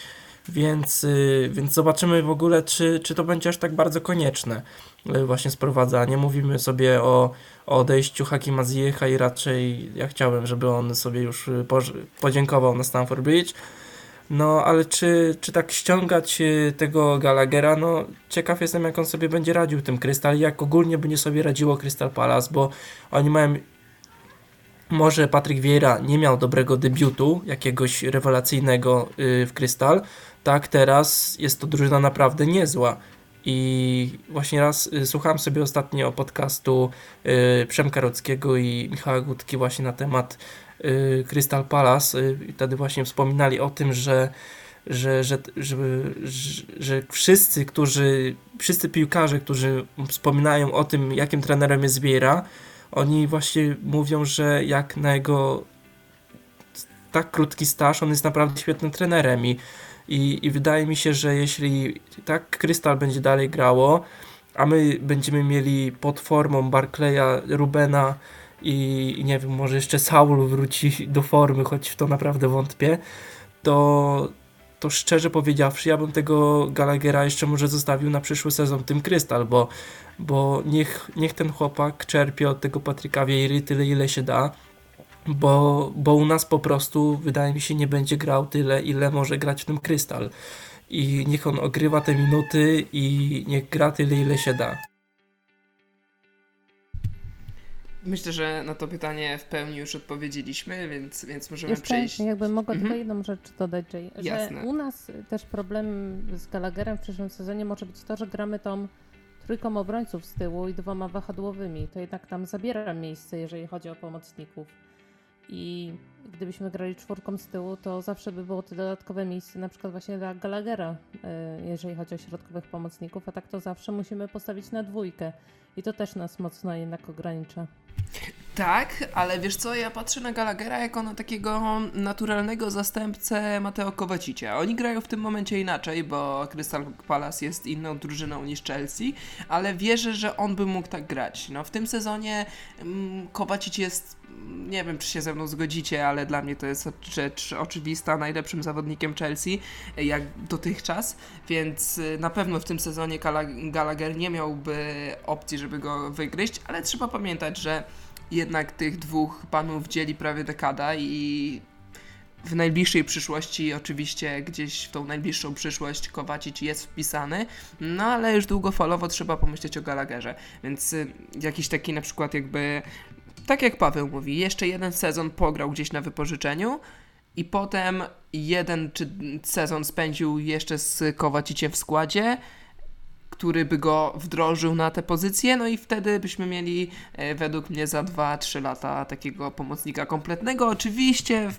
więc, y, więc zobaczymy w ogóle, czy, czy to będzie aż tak bardzo konieczne y, właśnie sprowadzanie. Mówimy sobie o, odejściu Hakima Ziyech i raczej ja chciałem, żeby on sobie już y, podziękował na Stamford Bridge. No, ale czy, czy tak ściągać tego Gallaghera, no ciekaw jestem jak on sobie będzie radził tym Krystal jak ogólnie będzie sobie radziło Crystal Palace, bo oni mają może Patryk Vieira nie miał dobrego debiutu, jakiegoś rewelacyjnego w Krystal, tak teraz jest to drużyna naprawdę niezła. I właśnie raz y, słuchałem sobie ostatnio podcastu y, Przemka Rockiego i Michała Gutki właśnie na temat y, Crystal Palace. I wtedy właśnie wspominali o tym, że że, że, że, że, że wszyscy, którzy, wszyscy piłkarze, którzy wspominają o tym, jakim trenerem jest Vieira, oni właśnie mówią, że jak na jego tak krótki staż, on jest naprawdę świetnym trenerem i i, I wydaje mi się, że jeśli tak Krystal będzie dalej grało, a my będziemy mieli pod formą Barclaya, Rubena i, nie wiem, może jeszcze Saul wróci do formy, choć w to naprawdę wątpię, to, to szczerze powiedziawszy, ja bym tego Gallaghera jeszcze może zostawił na przyszły sezon tym Krystal, bo, bo niech, niech ten chłopak czerpie od tego Patryka Wiejry tyle, ile się da bo, bo u nas po prostu wydaje mi się nie będzie grał tyle, ile może grać w tym Krystal. I niech on ogrywa te minuty i niech gra tyle, ile się da. Myślę, że na to pytanie w pełni już odpowiedzieliśmy, więc, więc możemy Jeszcze przejść. jakby mogła Mhm. tylko jedną rzecz dodać, Jay, że Jasne. u nas też problemem z Gallagherem w przyszłym sezonie może być to, że gramy tą trójką obrońców z tyłu i dwoma wahadłowymi. To jednak nam zabiera miejsce, jeżeli chodzi o pomocników. I gdybyśmy grali czwórką z tyłu, to zawsze by było to dodatkowe miejsce, na przykład właśnie dla Gallaghera, y, jeżeli chodzi o środkowych pomocników, a tak to zawsze musimy postawić na dwójkę. I to też nas mocno jednak ogranicza. Tak, ale wiesz co, ja patrzę na Gallaghera jako na takiego naturalnego zastępcę Mateo Kowacicia. Oni grają w tym momencie inaczej, bo Crystal Palace jest inną drużyną niż Chelsea, ale wierzę, że on by mógł tak grać. No, w tym sezonie mm, Kowacic jest, mm, nie wiem czy się ze mną zgodzicie, ale dla mnie to jest rzecz oczywista, najlepszym zawodnikiem Chelsea, e, jak dotychczas, więc y, na pewno w tym sezonie Gallagher nie miałby opcji, żeby go wygryźć, ale trzeba pamiętać, że jednak tych dwóch panów dzieli prawie dekada i w najbliższej przyszłości, oczywiście gdzieś w tą najbliższą przyszłość Kowacic jest wpisany, no ale już długofalowo trzeba pomyśleć o Gallagherze, więc y, jakiś taki na przykład jakby, tak jak Paweł mówi, jeszcze jeden sezon pograł gdzieś na wypożyczeniu i potem jeden czy sezon spędził jeszcze z Kowaciciem w składzie, który by go wdrożył na tę pozycję, no i wtedy byśmy mieli e, według mnie za 2-3 lata takiego pomocnika kompletnego. Oczywiście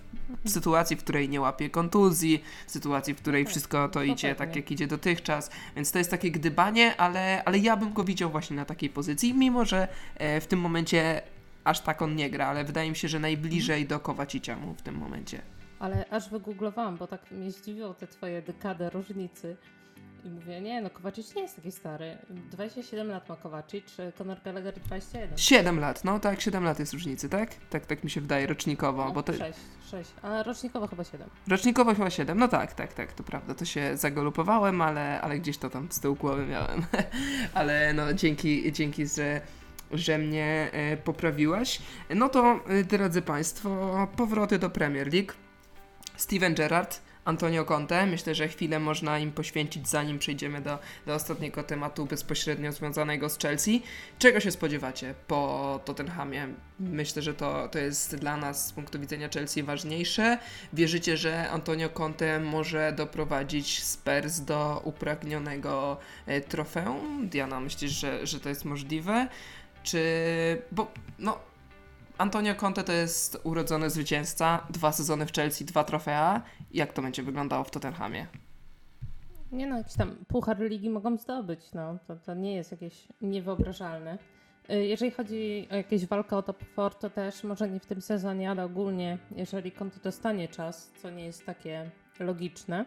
w sytuacji, w której nie łapie kontuzji, w sytuacji, w której Tak, wszystko to idzie tak, jak idzie dotychczas, więc to jest takie gdybanie, ale, ale ja bym go widział właśnie na takiej pozycji, mimo że e, w tym momencie aż tak on nie gra, ale wydaje mi się, że najbliżej do Kowacicia mu w tym momencie. Ale aż wygooglowałam, bo tak mnie zdziwiło te twoje dekady różnicy. I mówię, nie, no Kowacic nie jest taki stary. 27 lat ma Kowacic, Conor Gallagher 21. 7 lat, no tak, 7 lat jest różnicy, tak? Tak, tak mi się wydaje rocznikowo, No, bo to 6, 6, a rocznikowo chyba 7. Rocznikowo chyba 7, no tak, tak, tak, to prawda, to się zagolupowałem, ale, ale gdzieś to tam z tyłu głowy miałem. ale no dzięki, dzięki, że, że mnie e, poprawiłaś. No to, e, drodzy Państwo, powroty do Premier League. Steven Gerrard, Antonio Conte, myślę, że chwilę można im poświęcić, zanim przejdziemy do, do ostatniego tematu bezpośrednio związanego z Chelsea. Czego się spodziewacie po Tottenhamie? Myślę, że to, to jest dla nas z punktu widzenia Chelsea ważniejsze. Wierzycie, że Antonio Conte może doprowadzić Spurs do upragnionego e, trofeum? Diana, myślisz, że, że to jest możliwe? Czy... bo no... Antonio Conte to jest urodzony zwycięzca, dwa sezony w Chelsea, dwa trofea. Jak to będzie wyglądało w Tottenhamie? Nie no, jakiś tam puchar ligi mogą zdobyć, no. To, to nie jest jakieś niewyobrażalne. Y, Jeżeli chodzi o jakieś walkę o top 4, to też może nie w tym sezonie, ale ogólnie, jeżeli Conte dostanie czas, co nie jest takie logiczne,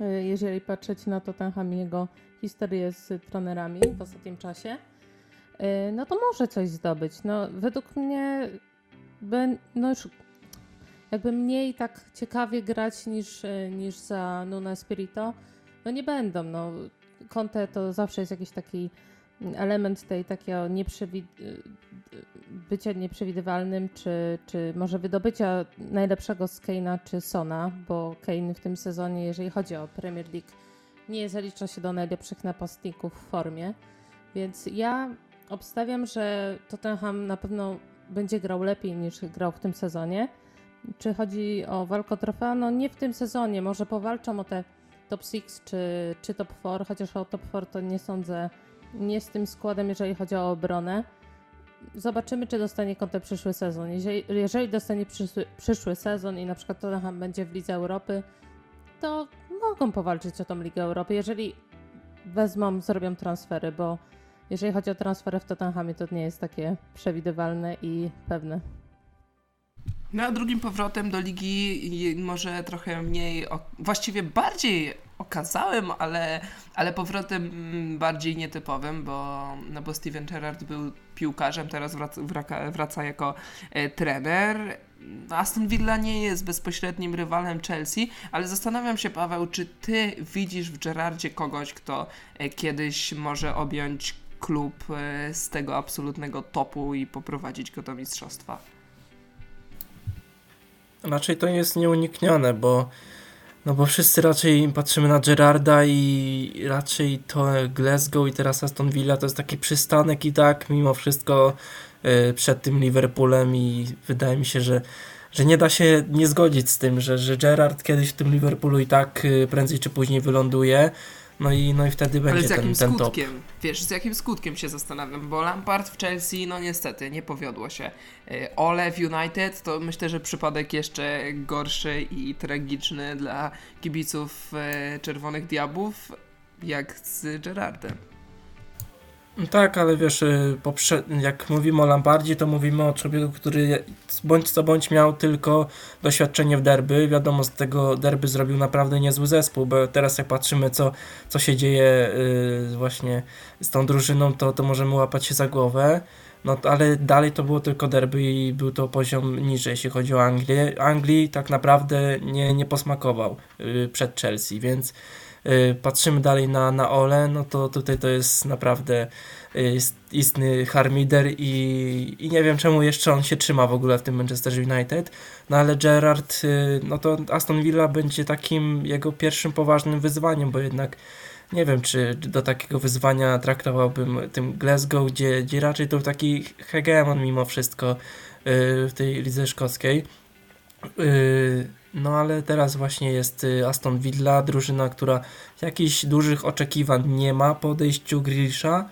y, jeżeli patrzeć na Tottenham i jego historię z trenerami w ostatnim czasie, no to może coś zdobyć. No, według mnie by, no już jakby mniej tak ciekawie grać niż, y, niż za Nuna Spirito, no nie będą. No. Conte to zawsze jest jakiś taki element tej takiego nieprzewi- y, bycia nieprzewidywalnym, czy, czy może wydobycia najlepszego z Kane'a czy Sona, bo Kane w tym sezonie, jeżeli chodzi o Premier League, nie zalicza się do najlepszych napastników w formie. Więc ja obstawiam, że Tottenham na pewno będzie grał lepiej niż grał w tym sezonie. Czy chodzi o walkę o trofea? No nie w tym sezonie. Może powalczą o te top 6 czy, czy top 4, chociaż o top 4 to nie sądzę. Nie z tym składem, jeżeli chodzi o obronę. Zobaczymy, czy dostanie Conte przyszły sezon. Jeżeli, jeżeli dostanie przyszły, przyszły sezon i na przykład Tottenham będzie w Lidze Europy, to mogą powalczyć o tą Ligę Europy, jeżeli wezmą, zrobią transfery, bo jeżeli chodzi o transfery w Tottenhamie, to nie jest takie przewidywalne i pewne. No a drugim powrotem do ligi może trochę mniej, właściwie bardziej okazałym, ale, ale powrotem bardziej nietypowym, bo, no bo Steven Gerrard był piłkarzem, teraz wraca, wraca, wraca jako e, trener. Aston Villa nie jest bezpośrednim rywalem Chelsea, ale zastanawiam się, Paweł, czy ty widzisz w Gerardzie kogoś, kto e, kiedyś może objąć klub e, z tego absolutnego topu i poprowadzić go do mistrzostwa? Raczej to jest nieuniknione, bo no bo wszyscy raczej patrzymy na Gerarda i raczej to Glasgow i teraz Aston Villa to jest taki przystanek i tak mimo wszystko y, przed tym Liverpoolem i wydaje mi się, że, że nie da się nie zgodzić z tym, że, że Gerrard kiedyś w tym Liverpoolu i tak y, prędzej czy później wyląduje. No i, no i wtedy będzie Ale z jakim ten, ten top. skutkiem? Wiesz, z jakim skutkiem się zastanawiam, bo Lampard w Chelsea, no niestety, nie powiodło się. Y, Ole w United to myślę, że przypadek jeszcze gorszy i tragiczny dla kibiców y, Czerwonych Diabłów, jak z Gerardem. Tak, ale wiesz, y, jak mówimy o Lampardzie, to mówimy o człowieku, który bądź co bądź miał tylko doświadczenie w derby. Wiadomo, z tego derby zrobił naprawdę niezły zespół, bo teraz jak patrzymy, co, co się dzieje yy, właśnie z tą drużyną, to, to możemy łapać się za głowę. No ale dalej to było tylko derby i był to poziom niżej, jeśli chodzi o Anglię. Anglii tak naprawdę nie, nie posmakował yy, przed Chelsea, więc Y, patrzymy dalej na, na Ole, no to tutaj to jest naprawdę y, istny harmider i, i nie wiem czemu jeszcze on się trzyma w ogóle w tym Manchester United, no ale Gerrard, y, no to Aston Villa będzie takim jego pierwszym poważnym wyzwaniem, bo jednak nie wiem, czy do takiego wyzwania traktowałbym tym Glasgow, gdzie, gdzie raczej to taki hegemon mimo wszystko w tej lidze szkockiej. No ale teraz właśnie jest y, Aston Villa, drużyna, która jakichś dużych oczekiwań nie ma po odejściu Grealisha,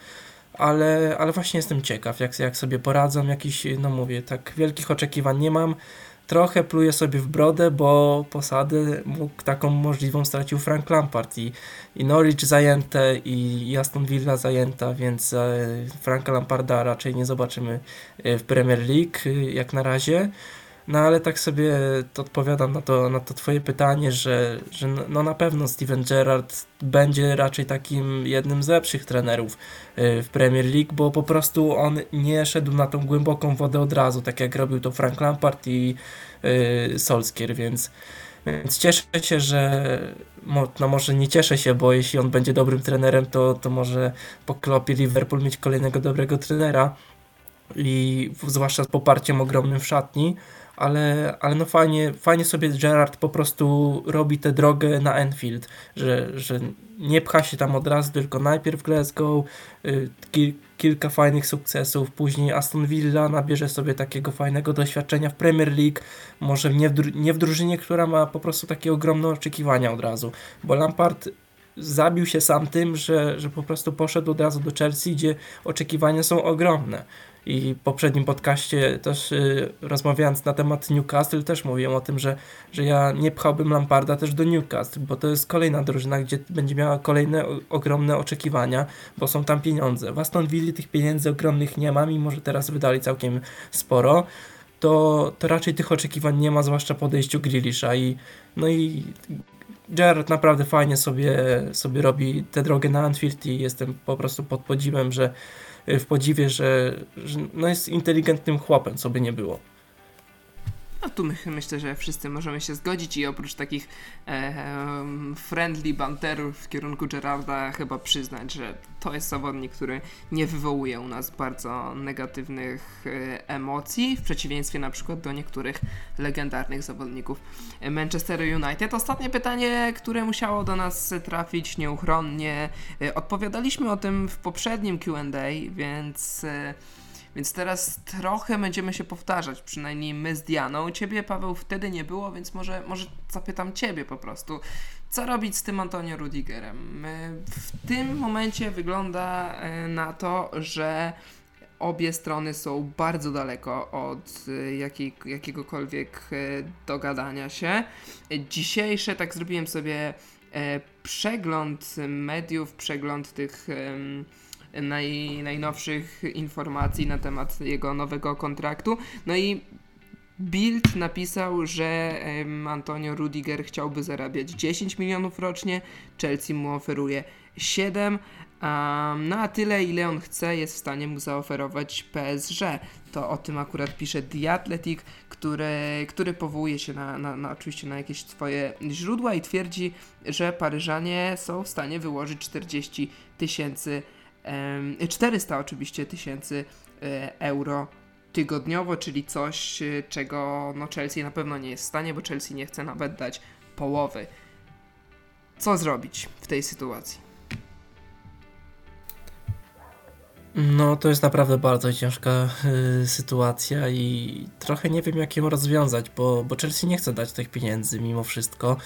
ale, ale właśnie jestem ciekaw, jak, jak sobie poradzą, jakiś, no mówię, tak wielkich oczekiwań nie mam. Trochę pluję sobie w brodę, bo posadę mógł taką możliwą stracił Frank Lampard i, i Norwich zajęte i, i Aston Villa zajęta, więc e, Franka Lamparda raczej nie zobaczymy e, w Premier League e, jak na razie. No ale tak sobie odpowiadam na to, na to twoje pytanie, że, że no na pewno Steven Gerrard będzie raczej takim jednym z lepszych trenerów y, w Premier League, bo po prostu on nie szedł na tą głęboką wodę od razu, tak jak robił to Frank Lampard i yy, Solskjaer, więc, więc cieszę się, że no może nie cieszę się, bo jeśli on będzie dobrym trenerem, to, to może po klopie Liverpool mieć kolejnego dobrego trenera i zwłaszcza z poparciem ogromnym w szatni, ale, ale no fajnie, fajnie sobie Gerard po prostu robi tę drogę na Enfield, że, że nie pcha się tam od razu, tylko najpierw Glasgow, y, kil, kilka fajnych sukcesów, później Aston Villa nabierze sobie takiego fajnego doświadczenia w Premier League, może nie w, nie w drużynie, która ma po prostu takie ogromne oczekiwania od razu, bo Lampard zabił się sam tym, że, że po prostu poszedł od razu do Chelsea, gdzie oczekiwania są ogromne. I w poprzednim podcaście też y, rozmawiając na temat Newcastle też mówiłem o tym, że, że ja nie pchałbym Lamparda też do Newcastle, bo to jest kolejna drużyna, gdzie będzie miała kolejne ogromne oczekiwania, bo są tam pieniądze. W Aston Villa tych pieniędzy ogromnych nie ma, mimo że teraz wydali całkiem sporo. To, to raczej tych oczekiwań nie ma, zwłaszcza po odejściu Grealisha i no i Gerard naprawdę fajnie sobie, sobie robi tę drogę na Anfield i jestem po prostu pod podziwem, że w podziwie, że, że no jest inteligentnym chłopem, co by nie było. No tu my, myślę, że wszyscy możemy się zgodzić i oprócz takich e, friendly banterów w kierunku Gerarda chyba przyznać, że to jest zawodnik, który nie wywołuje u nas bardzo negatywnych e, emocji, w przeciwieństwie na przykład do niektórych legendarnych zawodników Manchester United. Ostatnie pytanie, które musiało do nas trafić nieuchronnie. E, odpowiadaliśmy o tym w poprzednim Q&A, więc... Więc teraz trochę będziemy się powtarzać, przynajmniej my z Dianą. Ciebie, Paweł, wtedy nie było, więc może, może zapytam Ciebie po prostu. Co robić z tym Antonio Rudigerem? W tym momencie wygląda e, na to, że obie strony są bardzo daleko od e, jakiej, jakiegokolwiek e, dogadania się. Dzisiejsze, tak zrobiłem sobie przegląd mediów, przegląd tych naj, najnowszych informacji na temat jego nowego kontraktu. No i Bild napisał, że Antonio Rudiger chciałby zarabiać 10 milionów rocznie, Chelsea mu oferuje 7, um, no a tyle ile on chce jest w stanie mu zaoferować PSG. To o tym akurat pisze The Athletic, który, który powołuje się na, na, na oczywiście na jakieś swoje źródła i twierdzi, że Paryżanie są w stanie wyłożyć 40 tysięcy 400 oczywiście tysięcy e, euro tygodniowo, czyli coś, e, czego no Chelsea na pewno nie jest w stanie, bo Chelsea nie chce nawet dać połowy. Co zrobić w tej sytuacji? No, to jest naprawdę bardzo ciężka y, sytuacja i trochę nie wiem, jak ją rozwiązać, bo, bo Chelsea nie chce dać tych pieniędzy mimo wszystko.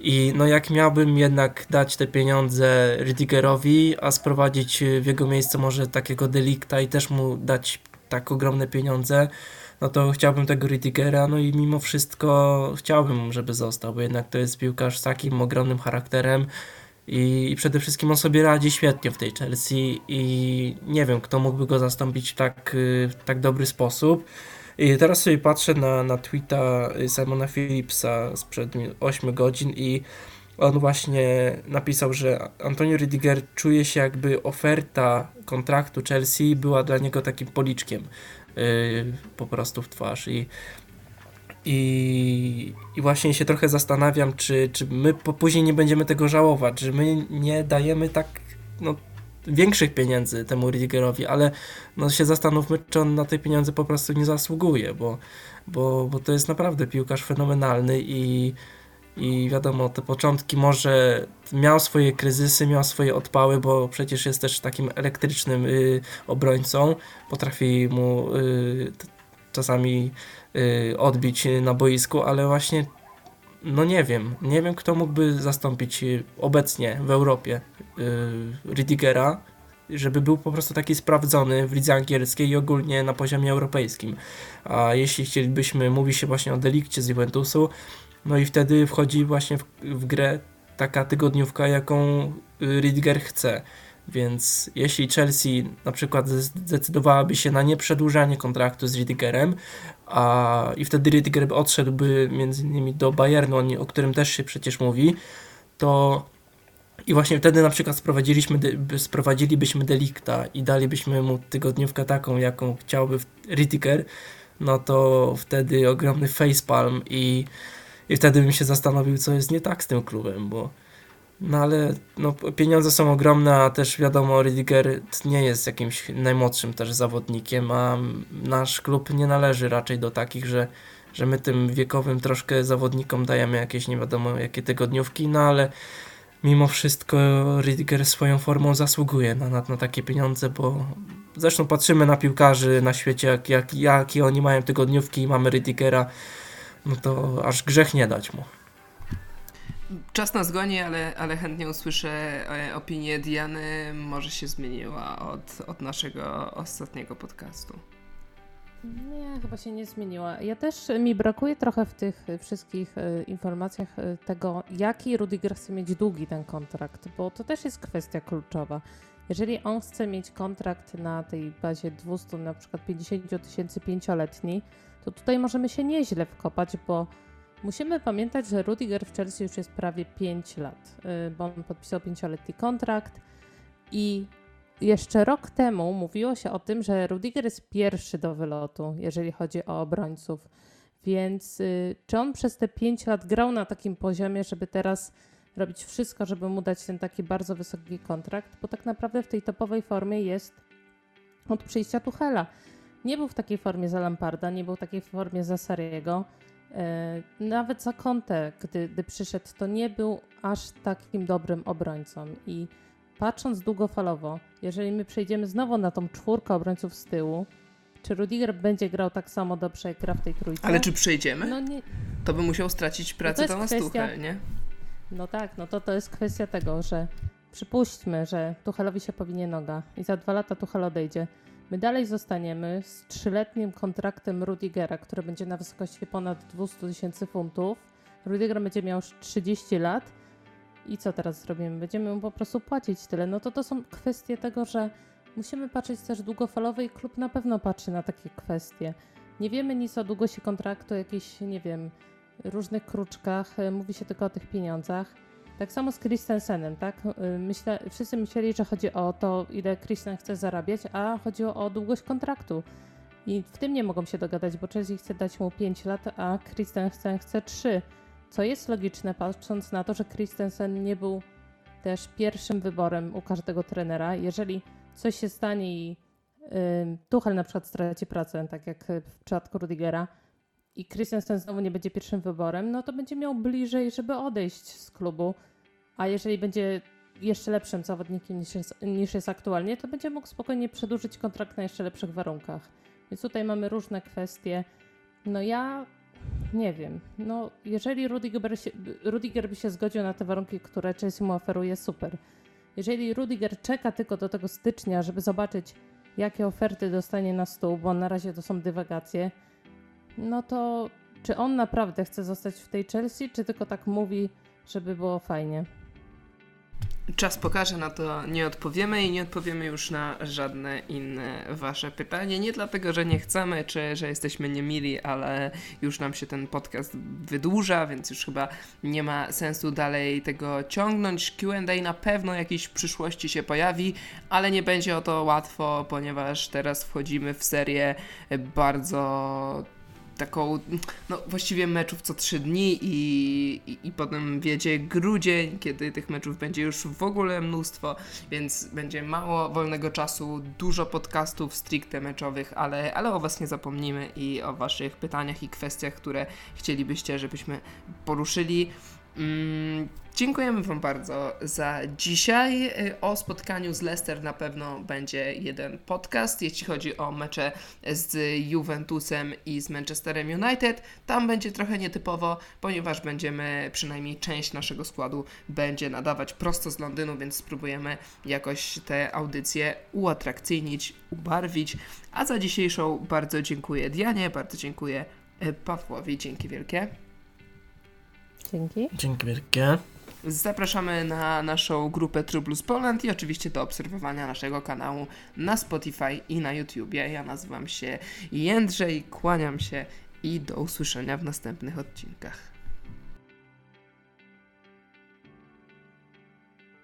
I no, jak miałbym jednak dać te pieniądze Rydigerowi, a sprowadzić w jego miejsce może takiego delikta i też mu dać tak ogromne pieniądze, no to chciałbym tego Rydigera, no i mimo wszystko chciałbym, żeby został, bo jednak to jest piłkarz z takim ogromnym charakterem i, i przede wszystkim on sobie radzi świetnie w tej Chelsea i nie wiem, kto mógłby go zastąpić w tak, y, w tak dobry sposób. I teraz sobie patrzę na, na tweeta Simona Phillipsa sprzed 8 godzin i on właśnie napisał, że Antonio Rydiger czuje się jakby oferta kontraktu Chelsea była dla niego takim policzkiem yy, po prostu w twarz. I i, I właśnie się trochę zastanawiam, czy, czy my po, później nie będziemy tego żałować, że my nie dajemy tak no, większych pieniędzy temu Rydigerowi, ale no, się zastanówmy, czy on na te pieniądze po prostu nie zasługuje, bo, bo, bo to jest naprawdę piłkarz fenomenalny i, i wiadomo, te początki może miał swoje kryzysy, miał swoje odpały, bo przecież jest też takim elektrycznym y, obrońcą, potrafi mu y, czasami y, odbić na boisku, ale właśnie no nie wiem, nie wiem kto mógłby zastąpić y, obecnie w Europie y, Ridigera, żeby był po prostu taki sprawdzony w lidze angielskiej i ogólnie na poziomie europejskim. A jeśli chcielibyśmy, mówi się właśnie o delikcie z Juventusu, no i wtedy wchodzi właśnie w, w grę taka tygodniówka, jaką Ridiger chce. Więc jeśli Chelsea na przykład zdecydowałaby się na nieprzedłużanie kontraktu z Ridigerem, a i wtedy Ridiger odszedłby między innymi do Bayernu, o którym też się przecież mówi, to i właśnie wtedy na przykład sprowadziliśmy, sprowadzilibyśmy Delikta i dalibyśmy mu tygodniówkę taką, jaką chciałby Ridiger, no to wtedy ogromny facepalm i, i wtedy bym się zastanowił, co jest nie tak z tym klubem, bo no ale no, pieniądze są ogromne, a też wiadomo, Ridiger nie jest jakimś najmłodszym też zawodnikiem, a nasz klub nie należy raczej do takich, że, że my tym wiekowym troszkę zawodnikom dajemy jakieś nie wiadomo jakie tygodniówki, no ale mimo wszystko Ridiger swoją formą zasługuje na, na, na takie pieniądze, bo zresztą patrzymy na piłkarzy na świecie, jak, jak, jakie oni mają tygodniówki i mamy Ridigera, no to aż grzech nie dać mu. Czas nas goni, ale, ale chętnie usłyszę e, opinię Diany. Może się zmieniła od, od naszego ostatniego podcastu. Nie, chyba się nie zmieniła. Ja też mi brakuje trochę w tych wszystkich e, informacjach e, tego, jaki Rudiger chce mieć długi ten kontrakt, bo to też jest kwestia kluczowa. Jeżeli on chce mieć kontrakt na tej bazie 200, na przykład 50 tysięcy pięcioletni, to tutaj możemy się nieźle wkopać, bo Musimy pamiętać, że Rudiger w Chelsea już jest prawie 5 lat, y, bo on podpisał 5-letni kontrakt i jeszcze rok temu mówiło się o tym, że Rudiger jest pierwszy do wylotu, jeżeli chodzi o obrońców. Więc y, czy on przez te 5 lat grał na takim poziomie, żeby teraz robić wszystko, żeby mu dać ten taki bardzo wysoki kontrakt? Bo tak naprawdę w tej topowej formie jest od przyjścia Tuchela. Nie był w takiej formie za Lamparda, nie był w takiej formie za Sariego. E, nawet za Conte, gdy, gdy przyszedł, to nie był aż takim dobrym obrońcą. I patrząc długofalowo, jeżeli my przejdziemy znowu na tą czwórkę obrońców z tyłu, czy Rudiger będzie grał tak samo dobrze, jak gra w tej trójce? Ale czy przejdziemy? No nie... To by musiał stracić pracę no Thomas kwestia... Tuchel, nie? No tak, no to to jest kwestia tego, że przypuśćmy, że Tuchelowi się powinie noga i za dwa lata Tuchel odejdzie My dalej zostaniemy z trzyletnim kontraktem Rudigera, który będzie na wysokości ponad 200 tysięcy funtów. Rudiger będzie miał już 30 lat. I co teraz zrobimy? Będziemy mu po prostu płacić tyle. No to to są kwestie tego, że musimy patrzeć też długofalowo i klub na pewno patrzy na takie kwestie. Nie wiemy nic o długości kontraktu, jakichś, nie wiem, różnych kruczkach. Mówi się tylko o tych pieniądzach. Tak samo z Christensenem, tak? Y, myślę, wszyscy myśleli, że chodzi o to, ile Christen chce zarabiać, a chodziło o długość kontraktu. I w tym nie mogą się dogadać, bo Chelsea chce dać mu 5 lat, a Christensen chce 3. Co jest logiczne, patrząc na to, że Christensen nie był też pierwszym wyborem u każdego trenera. Jeżeli coś się stanie i y, Tuchel na przykład straci pracę, tak jak w przypadku Rudigera, i Christensen znowu nie będzie pierwszym wyborem, no to będzie miał bliżej, żeby odejść z klubu. A jeżeli będzie jeszcze lepszym zawodnikiem niż jest, niż jest aktualnie, to będzie mógł spokojnie przedłużyć kontrakt na jeszcze lepszych warunkach. Więc tutaj mamy różne kwestie. No ja nie wiem. No, jeżeli Rudiger się, Rudiger by się zgodził na te warunki, które Chelsea mu oferuje, super. Jeżeli Rudiger czeka tylko do tego stycznia, żeby zobaczyć, jakie oferty dostanie na stół, bo na razie to są dywagacje, no to czy on naprawdę chce zostać w tej Chelsea, czy tylko tak mówi, żeby było fajnie? Czas pokaże, na to nie odpowiemy i nie odpowiemy już na żadne inne wasze pytanie. Nie dlatego, że nie chcemy, czy że jesteśmy niemili, ale już nam się ten podcast wydłuża, więc już chyba nie ma sensu dalej tego ciągnąć. QA na pewno jakiejś w przyszłości się pojawi, ale nie będzie o to łatwo, ponieważ teraz wchodzimy w serię bardzo taką, no właściwie meczów co trzy dni i, i, i potem wiedzie grudzień, kiedy tych meczów będzie już w ogóle mnóstwo, więc będzie mało wolnego czasu, dużo podcastów stricte meczowych, ale, ale o Was nie zapomnimy i o Waszych pytaniach i kwestiach, które chcielibyście, żebyśmy poruszyli. Mm, dziękujemy Wam bardzo za dzisiaj. Y, o spotkaniu z Leicester na pewno będzie jeden podcast. Jeśli chodzi o mecze z Juventusem i z Manchesterem United, tam będzie trochę nietypowo, ponieważ będziemy, przynajmniej część naszego składu będzie nadawać prosto z Londynu, więc spróbujemy jakoś te audycje uatrakcyjnić, ubarwić. A za dzisiejszą bardzo dziękuję Dianie, bardzo dziękuję y, Pawłowi. Dzięki wielkie. Dzięki. Dzięki wielkie. Zapraszamy na naszą grupę True Blues Poland i oczywiście do obserwowania naszego kanału na Spotify i na YouTubie. Ja nazywam się Jędrzej, kłaniam się i do usłyszenia w następnych odcinkach.